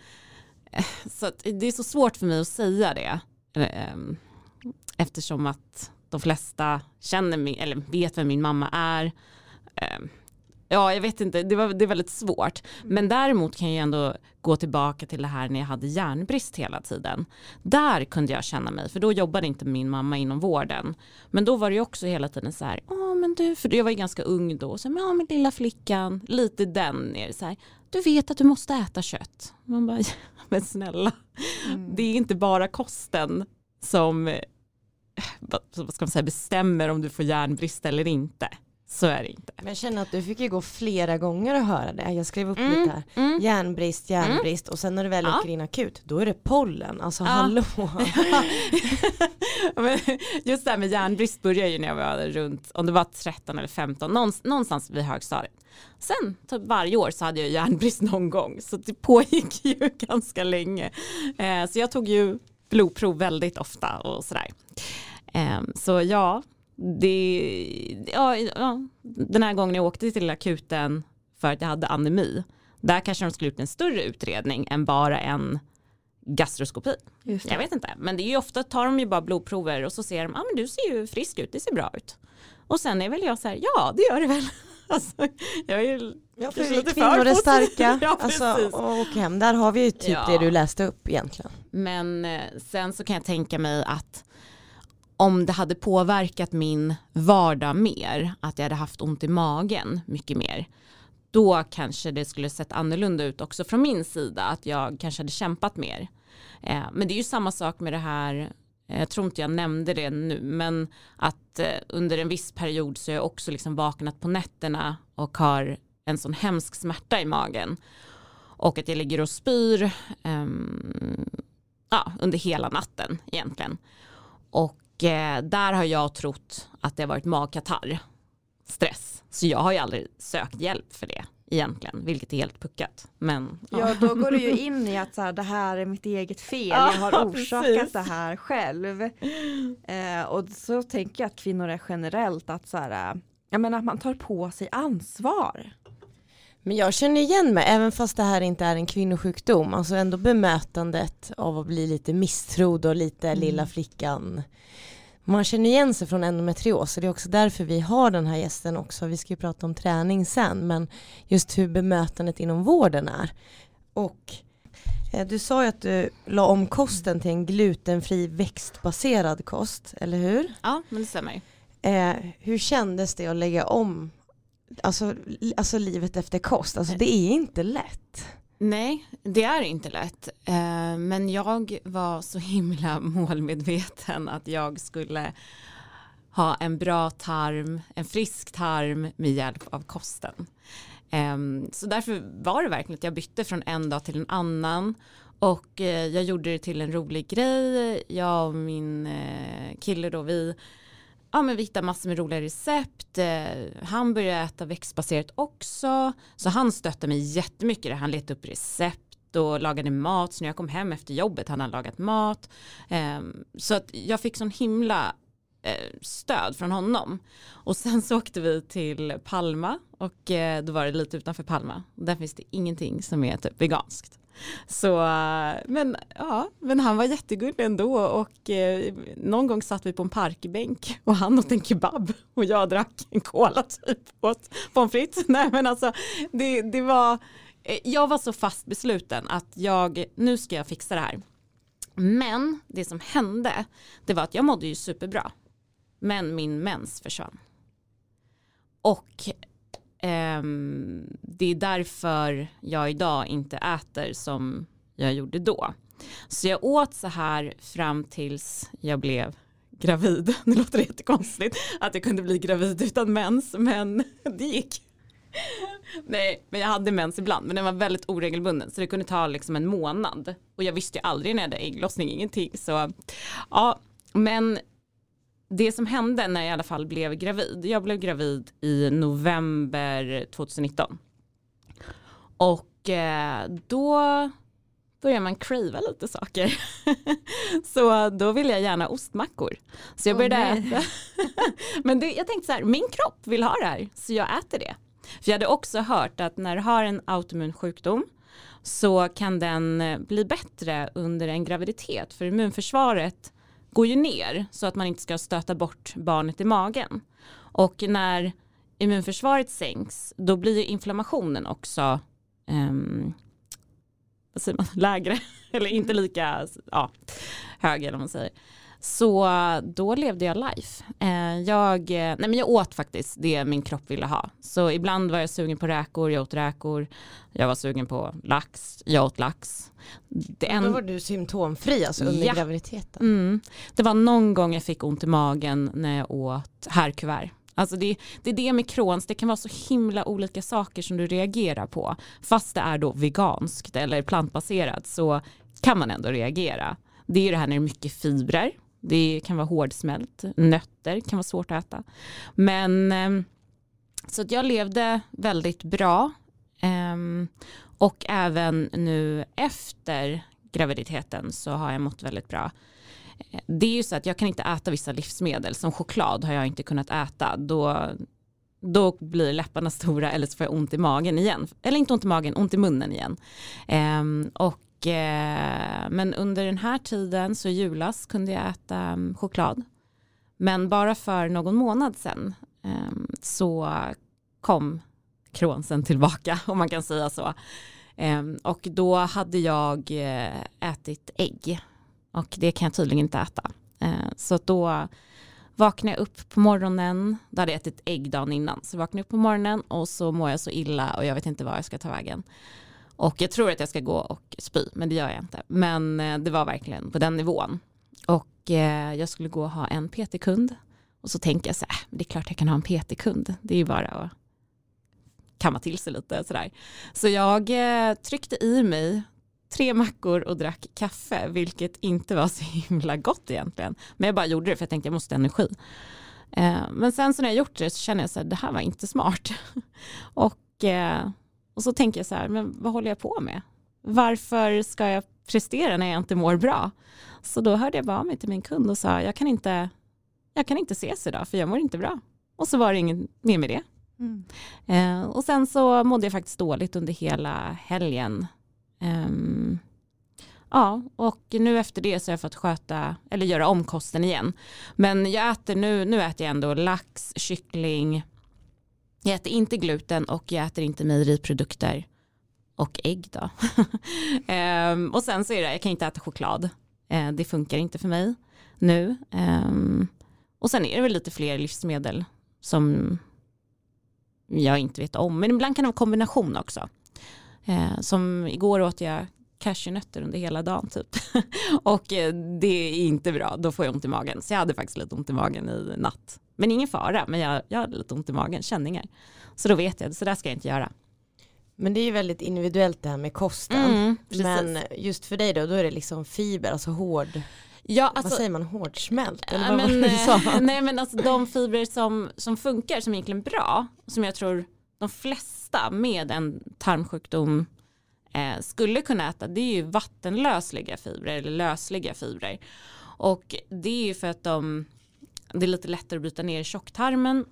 eh, så det är så svårt för mig att säga det. Ehm, eftersom att de flesta känner mig, eller vet vem min mamma är. Ehm, ja, jag vet inte, det, var, det är väldigt svårt. Men däremot kan jag ändå gå tillbaka till det här när jag hade järnbrist hela tiden. Där kunde jag känna mig, för då jobbade inte min mamma inom vården. Men då var det också hela tiden så här, ja men du, för jag var ju ganska ung då, så ja men lilla flickan, lite den är det så här, du vet att du måste äta kött. Man bara, men snälla, mm. det är inte bara kosten som vad ska man säga, bestämmer om du får järnbrist eller inte. Så är det inte. Men jag känner att du fick ju gå flera gånger och höra det. Jag skrev upp mm, lite här. Mm. Järnbrist, järnbrist mm. och sen när du väl ja. åker in akut då är det pollen. Alltså ja. hallå. Just det här med järnbrist började ju när jag var runt, om det var 13 eller 15, någonstans vid högstadiet. Sen typ varje år så hade jag järnbrist någon gång så det pågick ju ganska länge. Eh, så jag tog ju blodprov väldigt ofta och sådär. Eh, så ja, det, ja, ja, den här gången jag åkte till akuten för att jag hade anemi, där kanske de skulle ut en större utredning än bara en gastroskopi. Jag vet inte, men det är ju ofta tar de ju bara blodprover och så ser de, ja ah, men du ser ju frisk ut, det ser bra ut. Och sen är väl jag så här, ja det gör det väl. Alltså, jag är ja, för vi kvinnor är starka. ja, alltså, och hem, där har vi ju typ ja. det du läste upp egentligen. Men eh, sen så kan jag tänka mig att om det hade påverkat min vardag mer, att jag hade haft ont i magen mycket mer, då kanske det skulle sett annorlunda ut också från min sida, att jag kanske hade kämpat mer. Eh, men det är ju samma sak med det här, Eh, jag tror inte jag nämnde det nu, men att eh, under en viss period så har jag också liksom vaknat på nätterna och har en sån hemsk smärta i magen. Och att jag ligger och spyr um, ja, under hela natten egentligen. Och och eh, där har jag trott att det har varit magkatarr, stress. Så jag har ju aldrig sökt hjälp för det egentligen, vilket är helt puckat. Men, ja. ja, då går du ju in i att så här, det här är mitt eget fel, jag har orsakat precis. det här själv. Eh, och så tänker jag att kvinnor är generellt att så här, jag menar att man tar på sig ansvar. Men jag känner igen mig, även fast det här inte är en kvinnosjukdom, alltså ändå bemötandet av att bli lite misstrodd och lite mm. lilla flickan. Man känner igen sig från endometrios, så det är också därför vi har den här gästen också. Vi ska ju prata om träning sen, men just hur bemötandet inom vården är. Och eh, du sa ju att du la om kosten till en glutenfri växtbaserad kost, eller hur? Ja, men det stämmer. Eh, hur kändes det att lägga om alltså, alltså livet efter kost, alltså det är inte lätt. Nej, det är inte lätt. Eh, men jag var så himla målmedveten att jag skulle ha en bra tarm, en frisk tarm med hjälp av kosten. Ehm, så därför var det verkligen att jag bytte från en dag till en annan och eh, jag gjorde det till en rolig grej. Jag och min eh, kille då, vi ja, men vi hittade massor med roliga recept. Eh, han började äta växtbaserat också. Så han stötte mig jättemycket. Han letade upp recept och lagade mat. Så när jag kom hem efter jobbet hade han lagat mat. Ehm, så att jag fick sån himla eh, stöd från honom. Och sen så åkte vi till Palma och eh, då var det lite utanför Palma. Där finns det ingenting som är typ veganskt. Så, men, ja, men han var jättegullig ändå och eh, någon gång satt vi på en parkbänk och han åt en kebab och jag drack en cola typ åt pommes frites. Nej men alltså det, det var, eh, jag var så fast besluten att jag, nu ska jag fixa det här. Men det som hände, det var att jag mådde ju superbra. Men min mens försvann. Och Ehm, det är därför jag idag inte äter som jag gjorde då. Så jag åt så här fram tills jag blev gravid. Det låter jättekonstigt att jag kunde bli gravid utan mens, men det gick. Nej, men jag hade mens ibland, men den var väldigt oregelbunden, så det kunde ta liksom en månad. Och jag visste ju aldrig när jag hade ägglossning, ingenting. Så, ja, men det som hände när jag i alla fall blev gravid, jag blev gravid i november 2019. Och eh, då börjar man crava lite saker. så då vill jag gärna ostmackor. Så jag började oh, äta. Men det, jag tänkte så här, min kropp vill ha det här, så jag äter det. För jag hade också hört att när du har en autoimmun sjukdom så kan den eh, bli bättre under en graviditet för immunförsvaret går ju ner så att man inte ska stöta bort barnet i magen. Och när immunförsvaret sänks då blir inflammationen också um, vad säger man, lägre eller inte lika ja, hög eller vad man säger. Så då levde jag life. Eh, jag, nej men jag åt faktiskt det min kropp ville ha. Så ibland var jag sugen på räkor, jag åt räkor. Jag var sugen på lax, jag åt lax. Det en... Då var du symptomfri alltså under ja. graviditeten? Mm. Det var någon gång jag fick ont i magen när jag åt härkuvert. Alltså det, det är det med Crohns, det kan vara så himla olika saker som du reagerar på. Fast det är då veganskt eller plantbaserat så kan man ändå reagera. Det är det här när det är mycket fibrer, det kan vara hårdsmält, nötter kan vara svårt att äta. Men ehm, så att jag levde väldigt bra ehm, och även nu efter graviditeten så har jag mått väldigt bra. Det är ju så att jag kan inte äta vissa livsmedel, som choklad har jag inte kunnat äta. Då, då blir läpparna stora eller så får jag ont i magen igen. Eller inte ont i magen, ont i munnen igen. Ehm, och, Eh, men under den här tiden, så i julas, kunde jag äta um, choklad. Men bara för någon månad sedan um, ehm, så kom kronsen tillbaka, om man kan säga så. Ehm, och då hade jag eh, ätit ägg och det kan jag tydligen inte äta. Eh, så då vaknade jag upp på morgonen, då hade jag ätit ägg dagen innan, så vaknade jag upp på morgonen och så mår jag så illa och jag vet inte var jag ska ta vägen. Och jag tror att jag ska gå och spy, men det gör jag inte. Men eh, det var verkligen på den nivån. Och eh, jag skulle gå och ha en PT-kund. Och så tänker jag så här, äh, det är klart jag kan ha en PT-kund. Det är ju bara att kamma till sig lite sådär. Så jag eh, tryckte i mig tre mackor och drack kaffe, vilket inte var så himla gott egentligen. Men jag bara gjorde det för jag tänkte jag måste ha energi. Eh, men sen så när jag gjort det så känner jag så här, det här var inte smart. och, eh, och så tänker jag så här, men vad håller jag på med? Varför ska jag prestera när jag inte mår bra? Så då hörde jag bara av mig till min kund och sa, jag kan inte, jag kan inte ses idag för jag mår inte bra. Och så var det inget mer med det. Mm. Eh, och sen så mådde jag faktiskt dåligt under hela helgen Um, ja, och nu efter det så har jag fått sköta, eller göra om kosten igen. Men jag äter nu, nu äter jag ändå lax, kyckling, jag äter inte gluten och jag äter inte mejeriprodukter och ägg då. um, och sen så är det, jag kan inte äta choklad. Uh, det funkar inte för mig nu. Um, och sen är det väl lite fler livsmedel som jag inte vet om. Men ibland kan det vara kombination också. Eh, som igår åt jag cashewnötter under hela dagen typ. och eh, det är inte bra, då får jag ont i magen. Så jag hade faktiskt lite ont i magen i natt. Men ingen fara, men jag, jag hade lite ont i magen, känningar. Så då vet jag, så där ska jag inte göra. Men det är ju väldigt individuellt det här med kosten. Mm, men just för dig då, då är det liksom fiber, alltså hård Ja, alltså, vad säger man, hårdsmält? Eller vad men, var det nej men alltså de fibrer som, som funkar, som är egentligen bra, som jag tror de flesta med en tarmsjukdom eh, skulle kunna äta, det är ju vattenlösliga fibrer eller lösliga fibrer. Och det är ju för att de, det är lite lättare att bryta ner i tjocktarmen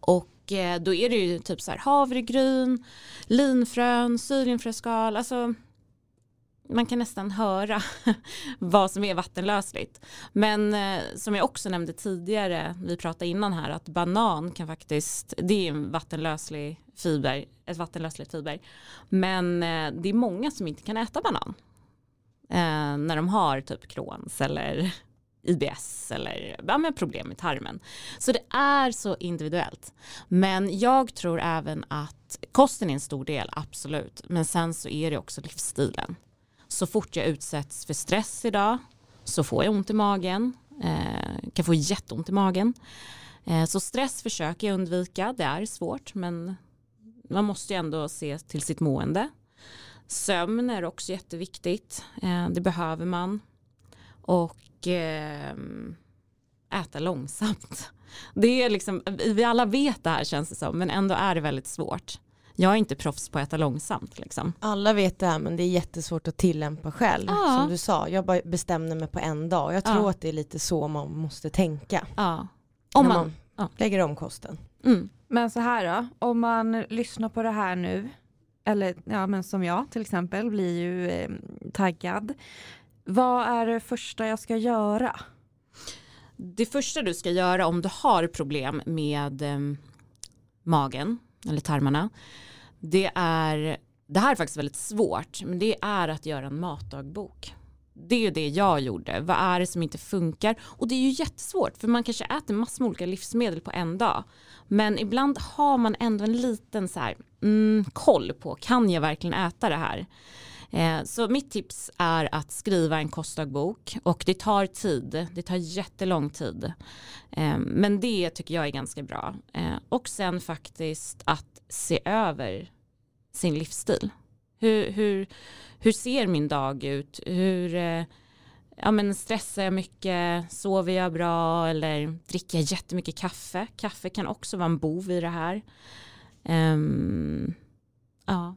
och eh, då är det ju typ så här havregryn, linfrön, sylinfröskal, alltså man kan nästan höra vad som är vattenlösligt. Men eh, som jag också nämnde tidigare, vi pratade innan här, att banan kan faktiskt, det är en vattenlöslig fiber, ett vattenlösligt fiber. Men eh, det är många som inte kan äta banan. Eh, när de har typ Crohns eller IBS eller ja, med problem med tarmen. Så det är så individuellt. Men jag tror även att kosten är en stor del, absolut. Men sen så är det också livsstilen. Så fort jag utsätts för stress idag så får jag ont i magen, eh, kan få jätteont i magen. Eh, så stress försöker jag undvika, det är svårt men man måste ju ändå se till sitt mående. Sömn är också jätteviktigt. Eh, det behöver man. Och eh, äta långsamt. Det är liksom, vi alla vet det här känns det som, men ändå är det väldigt svårt. Jag är inte proffs på att äta långsamt. Liksom. Alla vet det här men det är jättesvårt att tillämpa själv. Ja. Som du sa, jag bara bestämde mig på en dag. Jag tror Ja. att det är lite så man måste tänka. Ja. Om man, man ja. lägger om kosten. mm, Men så här då, om man lyssnar på det här nu, eller ja, men som jag till exempel, blir ju eh, taggad. Vad är det första jag ska göra? det första du ska göra om du har problem med eh, magen eller tarmarna, det är, det här är faktiskt väldigt svårt, men det är att göra en matdagbok. Det är ju det jag gjorde. Vad är det som inte funkar? Och det är ju jättesvårt för man kanske äter massor med olika livsmedel på en dag. Men ibland har man ändå en liten så här, mm, koll på, kan jag verkligen äta det här? Eh, så mitt tips är att skriva en kostdagbok och det tar tid, det tar jättelång tid. Eh, men det tycker jag är ganska bra. Eh, och sen faktiskt att se över sin livsstil. Hur, hur, hur ser min dag ut? Hur, ja, men stressar jag mycket? Sover jag bra? Eller dricker jag jättemycket kaffe? Kaffe kan också vara en bov i det här. Um, ja.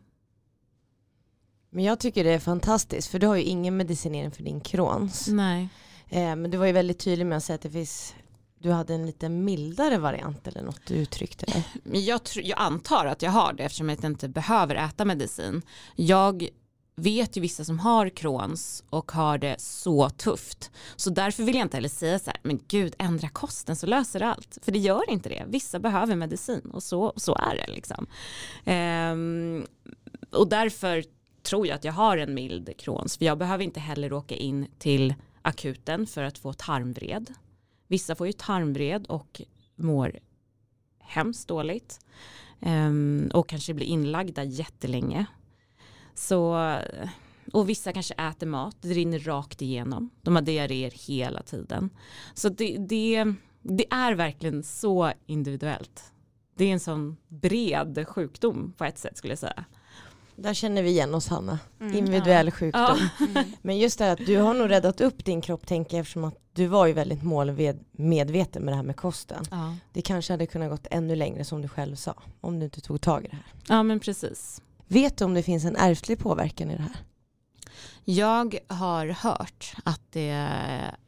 Men jag tycker det är fantastiskt för du har ju ingen medicinering för din Crohns. Nej. Eh, men du var ju väldigt tydlig med att säga att det finns du hade en lite mildare variant eller något du uttryckte. Men Jag, tr- jag antar att jag har det eftersom jag inte behöver äta medicin. Jag vet ju vissa som har Crohns och har det så tufft. Så därför vill jag inte heller säga så här, men gud ändra kosten så löser det allt. För det gör inte det. Vissa behöver medicin och så, så är det liksom. Ehm, och därför tror jag att jag har en mild Crohns. För jag behöver inte heller åka in till akuten för att få tarmvred. Vissa får ju tarmvred och mår hemskt dåligt. Um, och kanske blir inlagda jättelänge. Så, och vissa kanske äter mat, det rinner rakt igenom. De har diarréer hela tiden. Så det, det, det är verkligen så individuellt. Det är en sån bred sjukdom på ett sätt skulle jag säga. Där känner vi igen oss Hanna. Mm. Individuell sjukdom. Ja. Men just det här att du har nog räddat upp din kropp tänker jag eftersom att du var ju väldigt målmedveten med det här med kosten. Ja. Det kanske hade kunnat gått ännu längre som du själv sa. Om du inte tog tag i det här. ja men precis. Vet du om det finns en ärftlig påverkan i det här? Jag har hört att det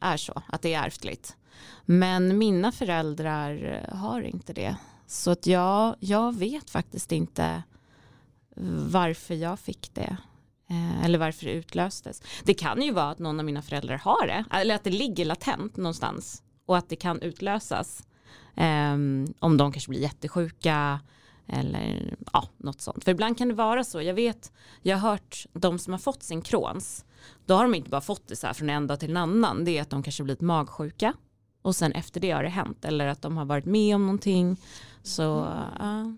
är så, att det är ärftligt. Men mina föräldrar har inte det. Så att jag, jag vet faktiskt inte varför jag fick det. Eh, Eller varför det utlöstes. Det kan ju vara att någon av mina föräldrar har det. Eller att det ligger latent någonstans. Och att det kan utlösas. Ehm, om de kanske blir jättesjuka. Eller ja, något sånt. För ibland kan det vara så. Jag vet, jag har hört de som har fått sin Crohns. Då har de inte bara fått det så här från en dag till en annan. Det är att de kanske blivit magsjuka. Och sen efter det har det hänt. Eller att de har varit med om någonting. Så ja.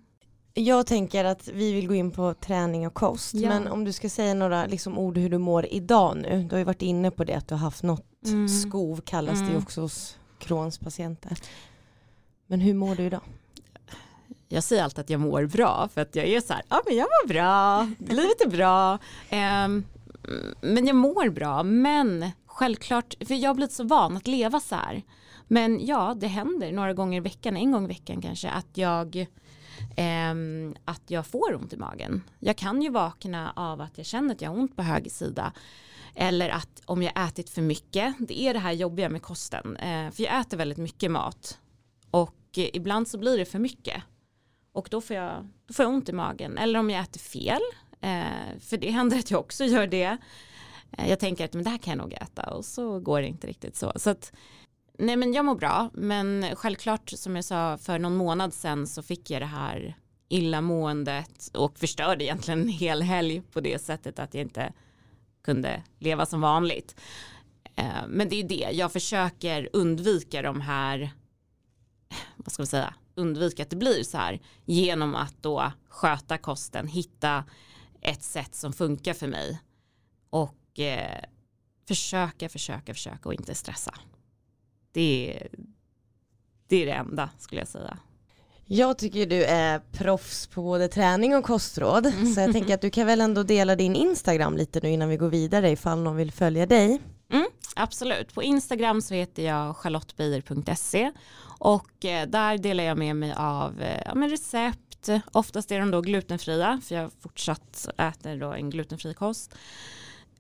Jag tänker att vi vill gå in på träning och kost. Ja. Men om du ska säga några liksom, ord hur du mår idag nu. Du har ju varit inne på det att du har haft något Mm. skov kallas det Mm. också hos Crohns patienter. Men hur mår du idag? jag säger alltid att jag mår bra för att jag är så här, ja men jag mår bra, livet är bra. Ehm, men jag mår bra, men självklart, för jag har blivit så van att leva så här. Men ja, det händer några gånger i veckan, en gång i veckan kanske, att jag, eh, att jag får ont i magen. Jag kan ju vakna av att jag känner att jag har ont på höger sida. Eller att om jag ätit för mycket, det är det här jobbiga med kosten. Eh, för jag äter väldigt mycket mat. Och eh, ibland så blir det för mycket. Och då får jag, då får jag ont i magen. Eller om jag äter fel. Eh, för det händer att jag också gör det. Eh, jag tänker att men det här kan jag nog äta. Och så går det inte riktigt så. Så att, nej men jag mår bra. Men självklart som jag sa för någon månad sedan så fick jag det här illamåendet. Och förstörde egentligen en hel helg på det sättet att jag inte kunde leva som vanligt. Eh, men det är det, jag försöker undvika de här, vad ska man säga, undvika att det blir så här genom att då sköta kosten, hitta ett sätt som funkar för mig och eh, försöka, försöka, försöka och inte stressa. Det är, det är det enda skulle jag säga. Jag tycker du är proffs på både träning och kostråd. Så jag tänker att du kan väl ändå dela din Instagram lite nu innan vi går vidare ifall någon vill följa dig. Mm, absolut. På Instagram så heter jag charlottebeijer.se och eh, där delar jag med mig av eh, ja, men recept. Oftast är de då glutenfria för jag fortsatt äter då en glutenfri kost.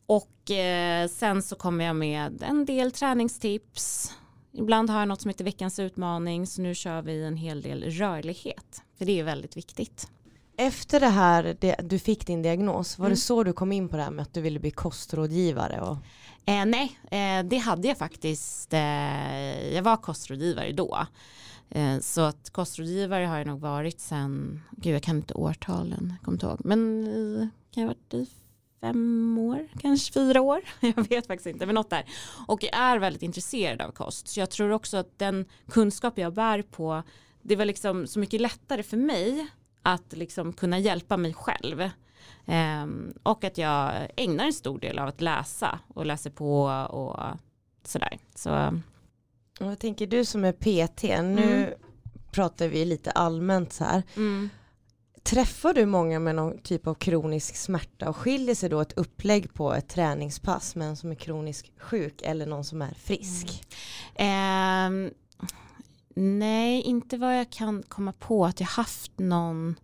Och eh, sen så kommer jag med en del träningstips. Ibland har jag något som heter veckans utmaning så nu kör vi en hel del rörlighet. För det är väldigt viktigt. Efter det här, det, du fick din diagnos, var Mm. det så du kom in på det här med att du ville bli kostrådgivare? Och, Eh, nej, eh, det hade jag faktiskt. Eh, jag var kostrådgivare då. Eh, så att kostrådgivare har jag nog varit sen, gud jag kan inte årtalen, jag kommer inte ihåg, men eh, kan jag ha varit i fem år, kanske fyra år, jag vet faktiskt inte, men något där. Och jag är väldigt intresserad av kost, så jag tror också att den kunskap jag bär på, det var liksom så mycket lättare för mig att liksom kunna hjälpa mig själv. Ehm, och att jag ägnar en stor del av att läsa och läser på och sådär. Så och jag tänker du som är PT, nu Mm. pratar vi lite allmänt så här. mm. Träffar du många med någon typ av kronisk smärta och skiljer sig då ett upplägg på ett träningspass med en som är kroniskt sjuk eller någon som är frisk? Mm. Ehm, nej, inte vad jag kan komma på att jag haft någon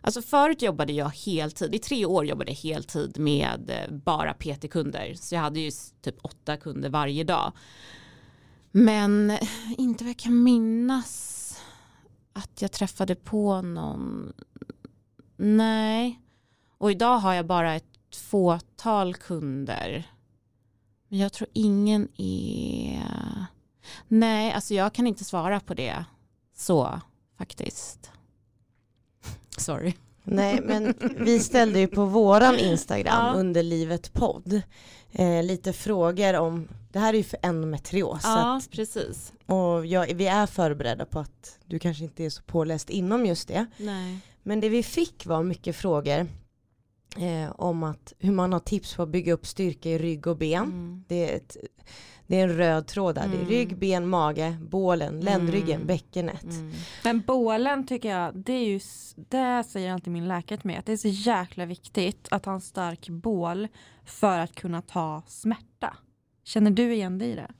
Alltså förut jobbade jag heltid, i tre år jobbade jag heltid med eh, bara PT-kunder. Så jag hade ju typ åtta kunder varje dag. Men eh, inte vad jag kan minnas att jag träffade på någon. Nej. Och idag har jag bara ett fåtal kunder. Men jag tror ingen är... Nej, alltså jag kan inte svara på det så faktiskt. Sorry. Nej men vi ställde ju på våran Instagram Ja. under livet podd eh, lite frågor om, det här är ju för endometrios så Ja, att, precis. och jag, vi är förberedda på att du kanske inte är så påläst inom just det. Nej. Men det vi fick var mycket frågor eh, om att hur man har tips på att bygga upp styrka i rygg och ben. Mm. Det är, ett, det är en röd tråd där. Det är Mm. rygg, ben, mage, bålen, ländryggen, Mm. bäckenet. Mm. Men bålen tycker jag, det är ju, det säger alltid min läkare till mig, att det är så jäkla viktigt att ha en stark bål för att kunna ta smärta. Känner du igen dig i det?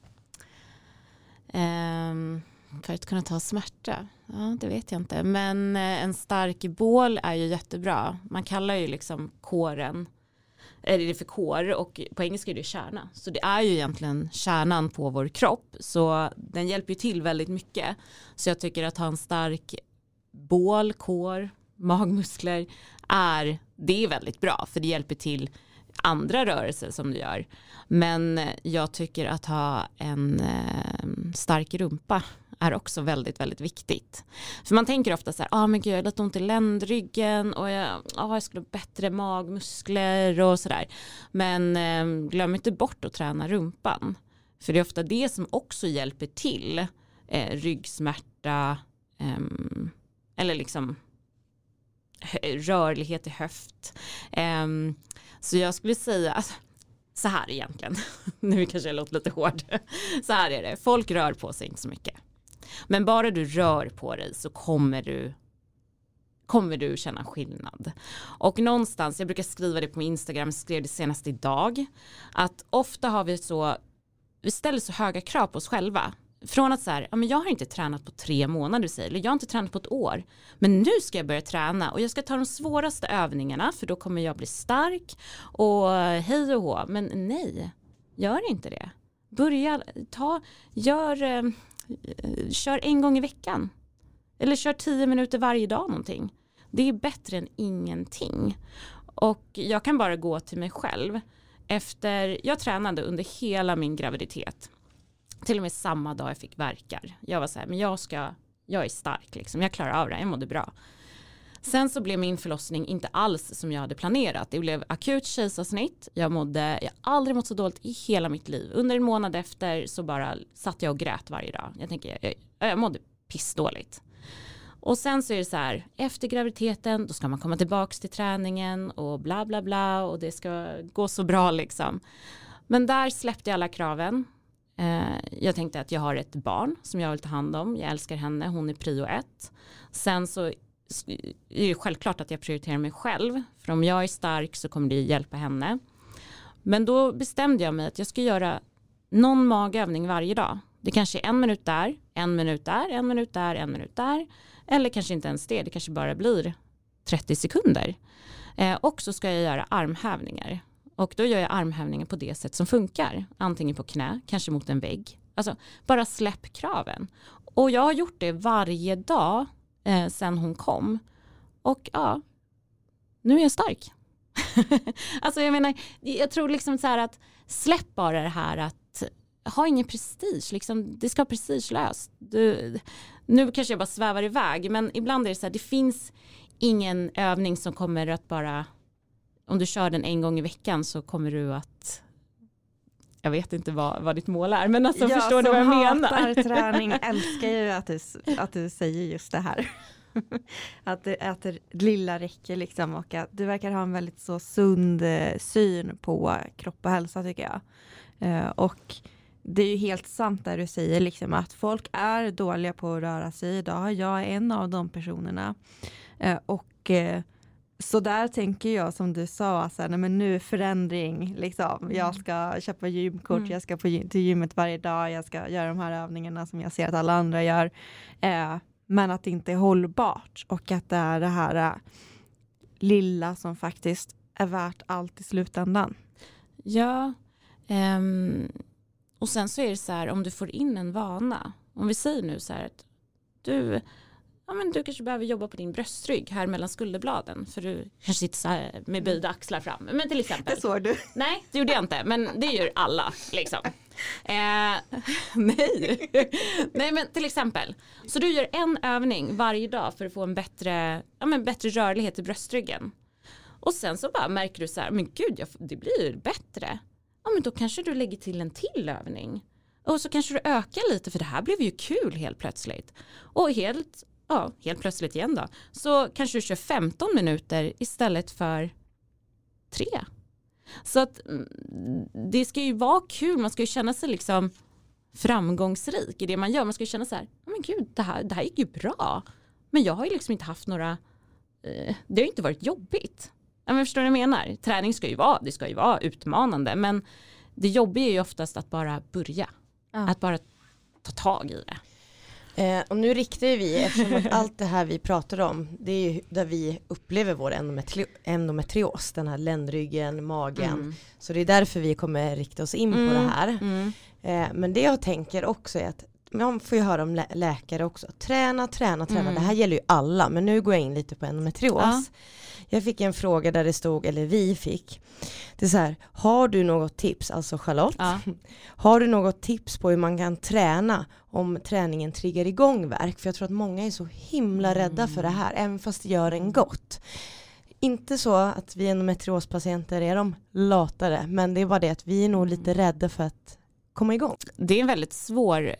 Um, för att kunna ta smärta? Ja, det vet jag inte. Men eh, en stark bål är ju jättebra. Man kallar ju liksom kåren, eller det är för kår och på engelska är det kärna. Så det är ju egentligen kärnan på vår kropp. Så den hjälper ju till väldigt mycket. Så jag tycker att ha en stark bål, kår, magmuskler är, det är väldigt bra. För det hjälper till andra rörelser som du gör. Men jag tycker att ha en eh, stark rumpa är också väldigt, väldigt viktigt. För man tänker ofta så här, ah, men gud, jag har lite ont i ländryggen och jag, ah, jag skulle ha bättre magmuskler och sådär. Men eh, glöm inte bort att träna rumpan. För det är ofta det som också hjälper till eh, ryggsmärta eh, eller liksom rörlighet i höft. Um, så jag skulle säga, alltså, så här egentligen, nu kanske jag låter lite hård, så här är det, folk rör på sig inte så mycket. Men bara du rör på dig så kommer du kommer du känna skillnad. Och någonstans, jag brukar skriva det på min Instagram, skrev det senast idag, att ofta har vi så, vi ställer så höga krav på oss själva. Från att så här, ja, men jag har inte tränat på tre månader, säger, eller jag har inte tränat på ett år, men nu ska jag börja träna och jag ska ta de svåraste övningarna för då kommer jag bli stark och hej och hå. Men nej, gör inte det. Börja, ta, gör, eh, kör en gång i veckan. Eller kör tio minuter varje dag någonting. Det är bättre än ingenting. Och jag kan bara gå till mig själv. Efter, jag tränade under hela min graviditet. Till och med samma dag jag fick verkar. Jag var så här, men jag ska, jag är stark liksom. Jag klarar av det, jag mådde bra. Sen så blev min förlossning inte alls som jag hade planerat. Det blev akut kejsarsnitt. Jag mådde, jag har aldrig mått så dåligt i hela mitt liv. Under en månad efter så bara satt jag och grät varje dag. Jag tänker, jag, jag mådde pissdåligt. Och sen så är det så här, efter graviditeten då ska man komma tillbaka till träningen och bla bla bla och det ska gå så bra liksom. Men där släppte jag alla kraven. Eh, jag tänkte att jag har ett barn som jag vill ta hand om. Jag älskar henne, hon är prio ett. Sen så är det självklart att jag prioriterar mig själv. För om jag är stark så kommer det hjälpa henne. Men då bestämde jag mig att jag ska göra någon magövning varje dag. Det kanske är en minut där, en minut där, en minut där, en minut där. Eller kanske inte ens det, det kanske bara blir 30 sekunder. Eh, och så ska jag göra armhävningar. Och då gör jag armhävningar på det sätt som funkar. Antingen på knä, kanske mot en vägg. Alltså bara släpp kraven. Och jag har gjort det varje dag eh, sen hon kom. Och ja, nu är jag stark. alltså jag menar, jag tror liksom så här att släpp bara det här att ha ingen prestige, liksom, det ska vara prestigelöst. Du, nu kanske jag bara svävar iväg, men ibland är det så här, det finns ingen övning som kommer att bara, om du kör den en gång i veckan så kommer du att jag vet inte vad, vad ditt mål är, men alltså, jag förstår du vad jag menar? Jag som träning älskar ju att du, att du säger just det här. att, det, att det lilla räcker liksom och att du verkar ha en väldigt så sund eh, syn på kropp och hälsa tycker jag. Uh, och det är ju helt sant där du säger liksom att folk är dåliga på att röra sig idag. Jag är en av de personerna. Uh, och så där tänker jag som du sa, alltså, nej, men nu förändring. Liksom. Mm. Jag ska köpa gymkort, mm. jag ska på, till gymmet varje dag, jag ska göra de här övningarna som jag ser att alla andra gör. Eh, men att det inte är hållbart och att det är det här äh, lilla som faktiskt är värt allt i slutändan. Ja, um, och sen så är det så här om du får in en vana. Om vi säger nu så här att du, ja, men du kanske behöver jobba på din bröstrygg här mellan skulderbladen. För du kanske sitter med böjda axlar fram. Men till exempel. Det såg du. Nej, det gjorde jag inte. Men det gör alla. Liksom. Eh, nej. nej, men till exempel. Så du gör en övning varje dag för att få en bättre, ja, men bättre rörlighet i bröstryggen. Och sen så bara märker du så här, men gud, jag, det blir bättre. Ja, men då kanske du lägger till en till övning. Och så kanske du ökar lite för det här blev ju kul helt plötsligt. Och helt ja, helt plötsligt igen då, så kanske du kör 15 minuter istället för 3. Så att mm, det ska ju vara kul, man ska ju känna sig liksom framgångsrik i det man gör. Man ska ju känna så här, men gud, det här, det här gick ju bra. Men jag har ju liksom inte haft några, eh, det har ju inte varit jobbigt. Ja, men förstår du vad jag menar? Träning ska ju vara, det ska ju vara utmanande, men det jobbiga är ju oftast att bara börja. Ja. Att bara ta tag i det. Eh, och nu riktar vi, eftersom att allt det här vi pratar om, det är ju där vi upplever vår endometri endometrios, den här ländryggen, magen. Mm. Så det är därför vi kommer rikta oss in mm. på det här. Mm. Eh, men det jag tänker också är att man får ju höra om lä läkare också, träna, träna, träna. Mm. Det här gäller ju alla, men nu går jag in lite på endometrios. Ja. Jag fick en fråga där det stod, eller vi fick, det är så här, har du något tips, alltså Charlotte, ja. har du något tips på hur man kan träna om träningen triggar igång verk? För jag tror att många är så himla rädda mm. för det här, även fast det gör en gott. Inte så att vi endometriospatienter är de latare, men det är bara det att vi är nog lite rädda för att komma igång. Det är en väldigt svår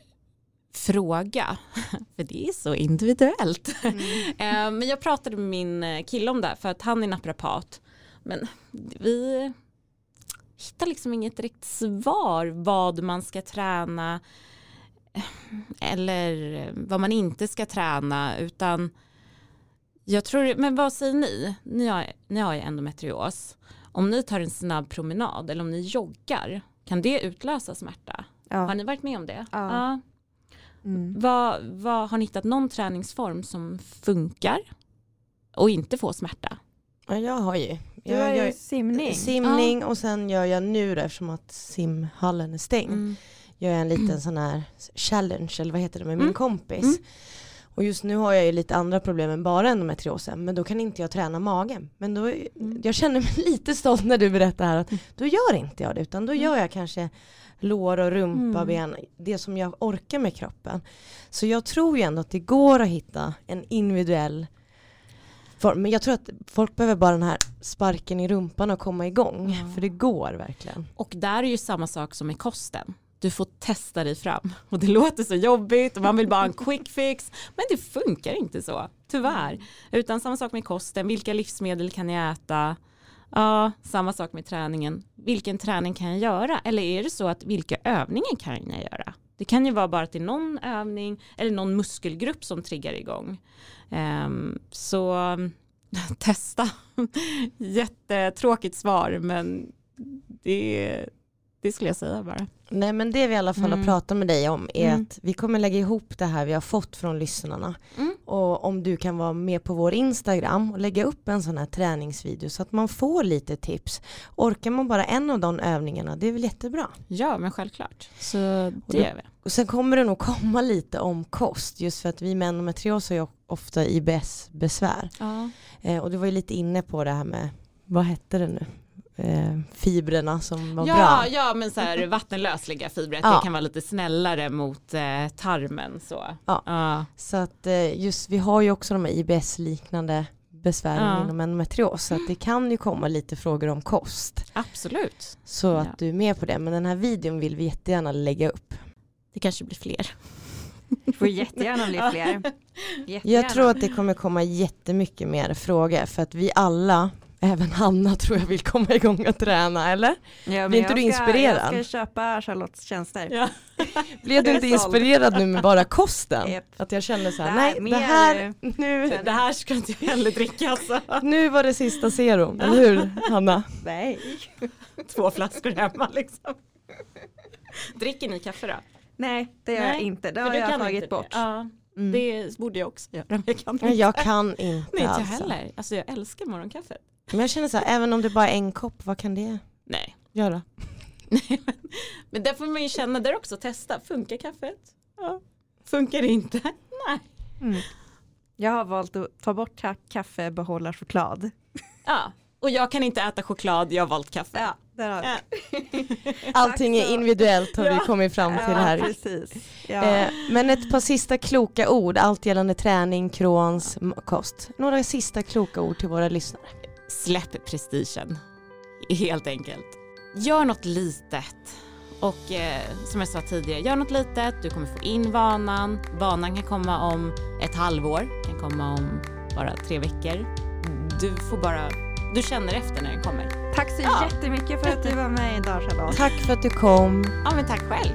fråga, för det är så individuellt. Mm. Eh, men jag pratade med min kille om det, för att han är naprapat. Men vi hittar liksom inget direkt svar vad man ska träna eller vad man inte ska träna, utan jag tror, men vad säger ni? Ni har, ni har ju endometrios. Om ni tar en snabb promenad eller om ni joggar, kan det utlösa smärta? Ja. Har ni varit med om det? Ja. ja. Mm. Vad, vad, har ni hittat någon träningsform som funkar och inte får smärta? Ja, jag har ju. Du har ju simning. Simning ja. och sen gör jag nu då, eftersom att simhallen är stängd, mm. gör jag en liten mm. sån här challenge, eller vad heter det, med min mm. kompis. Mm. Och just nu har jag ju lite andra problem än bara endometriosen, men då kan inte jag träna magen. Men då, mm. jag känner mig lite stolt när du berättar här att då gör inte jag det, utan då gör jag kanske lår och rumpa, mm. ben, det som jag orkar med kroppen. Så jag tror ju ändå att det går att hitta en individuell form. Men jag tror att folk behöver bara den här sparken i rumpan och komma igång. Mm. För det går verkligen. Och där är ju samma sak som i kosten. Du får testa dig fram. Och det låter så jobbigt och man vill bara ha en quick fix. Men det funkar inte så, tyvärr. Mm. Utan samma sak med kosten. Vilka livsmedel kan jag äta? Ja, samma sak med träningen. Vilken träning kan jag göra? Eller är det så att vilka övningar kan jag göra? Det kan ju vara bara till någon övning eller någon muskelgrupp som triggar igång. Um, så testa. Jättetråkigt svar men det, det skulle jag säga bara. Nej men det vi i alla fall Mm. har pratat med dig om är Mm. att vi kommer lägga ihop det här vi har fått från lyssnarna. Mm. Och om du kan vara med på vår Instagram och lägga upp en sån här träningsvideo så att man får lite tips. Orkar man bara en av de övningarna, det är väl jättebra. Ja, men självklart. Så det då- gör vi. Och sen kommer det nog komma lite om kost just för att vi med endometrios har ju ofta IBS-besvär. Ja. Eh, och du var ju lite inne på det här med, vad hette det nu? Eh, fibrerna som var Ja, bra. ja, men så här vattenlösliga fibrer, Ja. det kan vara lite snällare mot eh, tarmen. Så. Ja. Ja. Så att eh, just vi har ju också de här IBS-liknande besvären Ja. inom endometrios. Så att det kan ju komma lite frågor om kost. Absolut. Så Ja. att du är med på det. Men den här videon vill vi jättegärna lägga upp. Det kanske blir fler. Det får jättegärna bli fler. Jättegärna. Jag tror att det kommer komma jättemycket mer frågor. För att vi alla, även Hanna tror jag vill komma igång och träna, eller? ja, blir inte jag du ska- inspirerad? Jag ska köpa Charlottes tjänster. Ja. Blev du Jag inte inspirerad nu med bara kosten? Japp. Att jag kände så här, nej det här, nu, Det här ska inte jag heller dricka alltså. nu var det sista serum, eller hur Hanna? Nej. Två flaskor hemma liksom. Dricker ni kaffe då? Nej, det gör jag Nej, inte. Det har jag tagit bort. Ja, Mm. det borde jag också göra. Men jag kan inte. Jag kan inte Nej, inte jag alltså. heller. Alltså jag älskar morgonkaffet. Men jag känner så här, även om det bara är en kopp, vad kan det Nej. göra? Men där får man ju känna där också, testa. Funkar kaffet? Ja. Funkar det inte? Nej. Mm. Jag har valt att ta bort ka- kaffe, behålla choklad. Ja. Och jag kan inte äta choklad, jag har valt kaffe. Ja, där har Ja. Allting är individuellt har vi Ja. kommit fram till Ja, här. precis. Ja. Eh, men ett par sista kloka ord, allt gällande träning, Crohns, m- kost. Några sista kloka ord till våra lyssnare. Släpp prestigen. Helt enkelt. Gör något litet. Och eh, som jag sa tidigare, gör något litet, du kommer få in vanan. Vanan kan komma om ett halvår, kan komma om bara tre veckor. Du får bara, du känner efter när den kommer. Tack så Ja. jättemycket för att du var med idag Charlotte. Tack för att du kom. Ja men tack själv.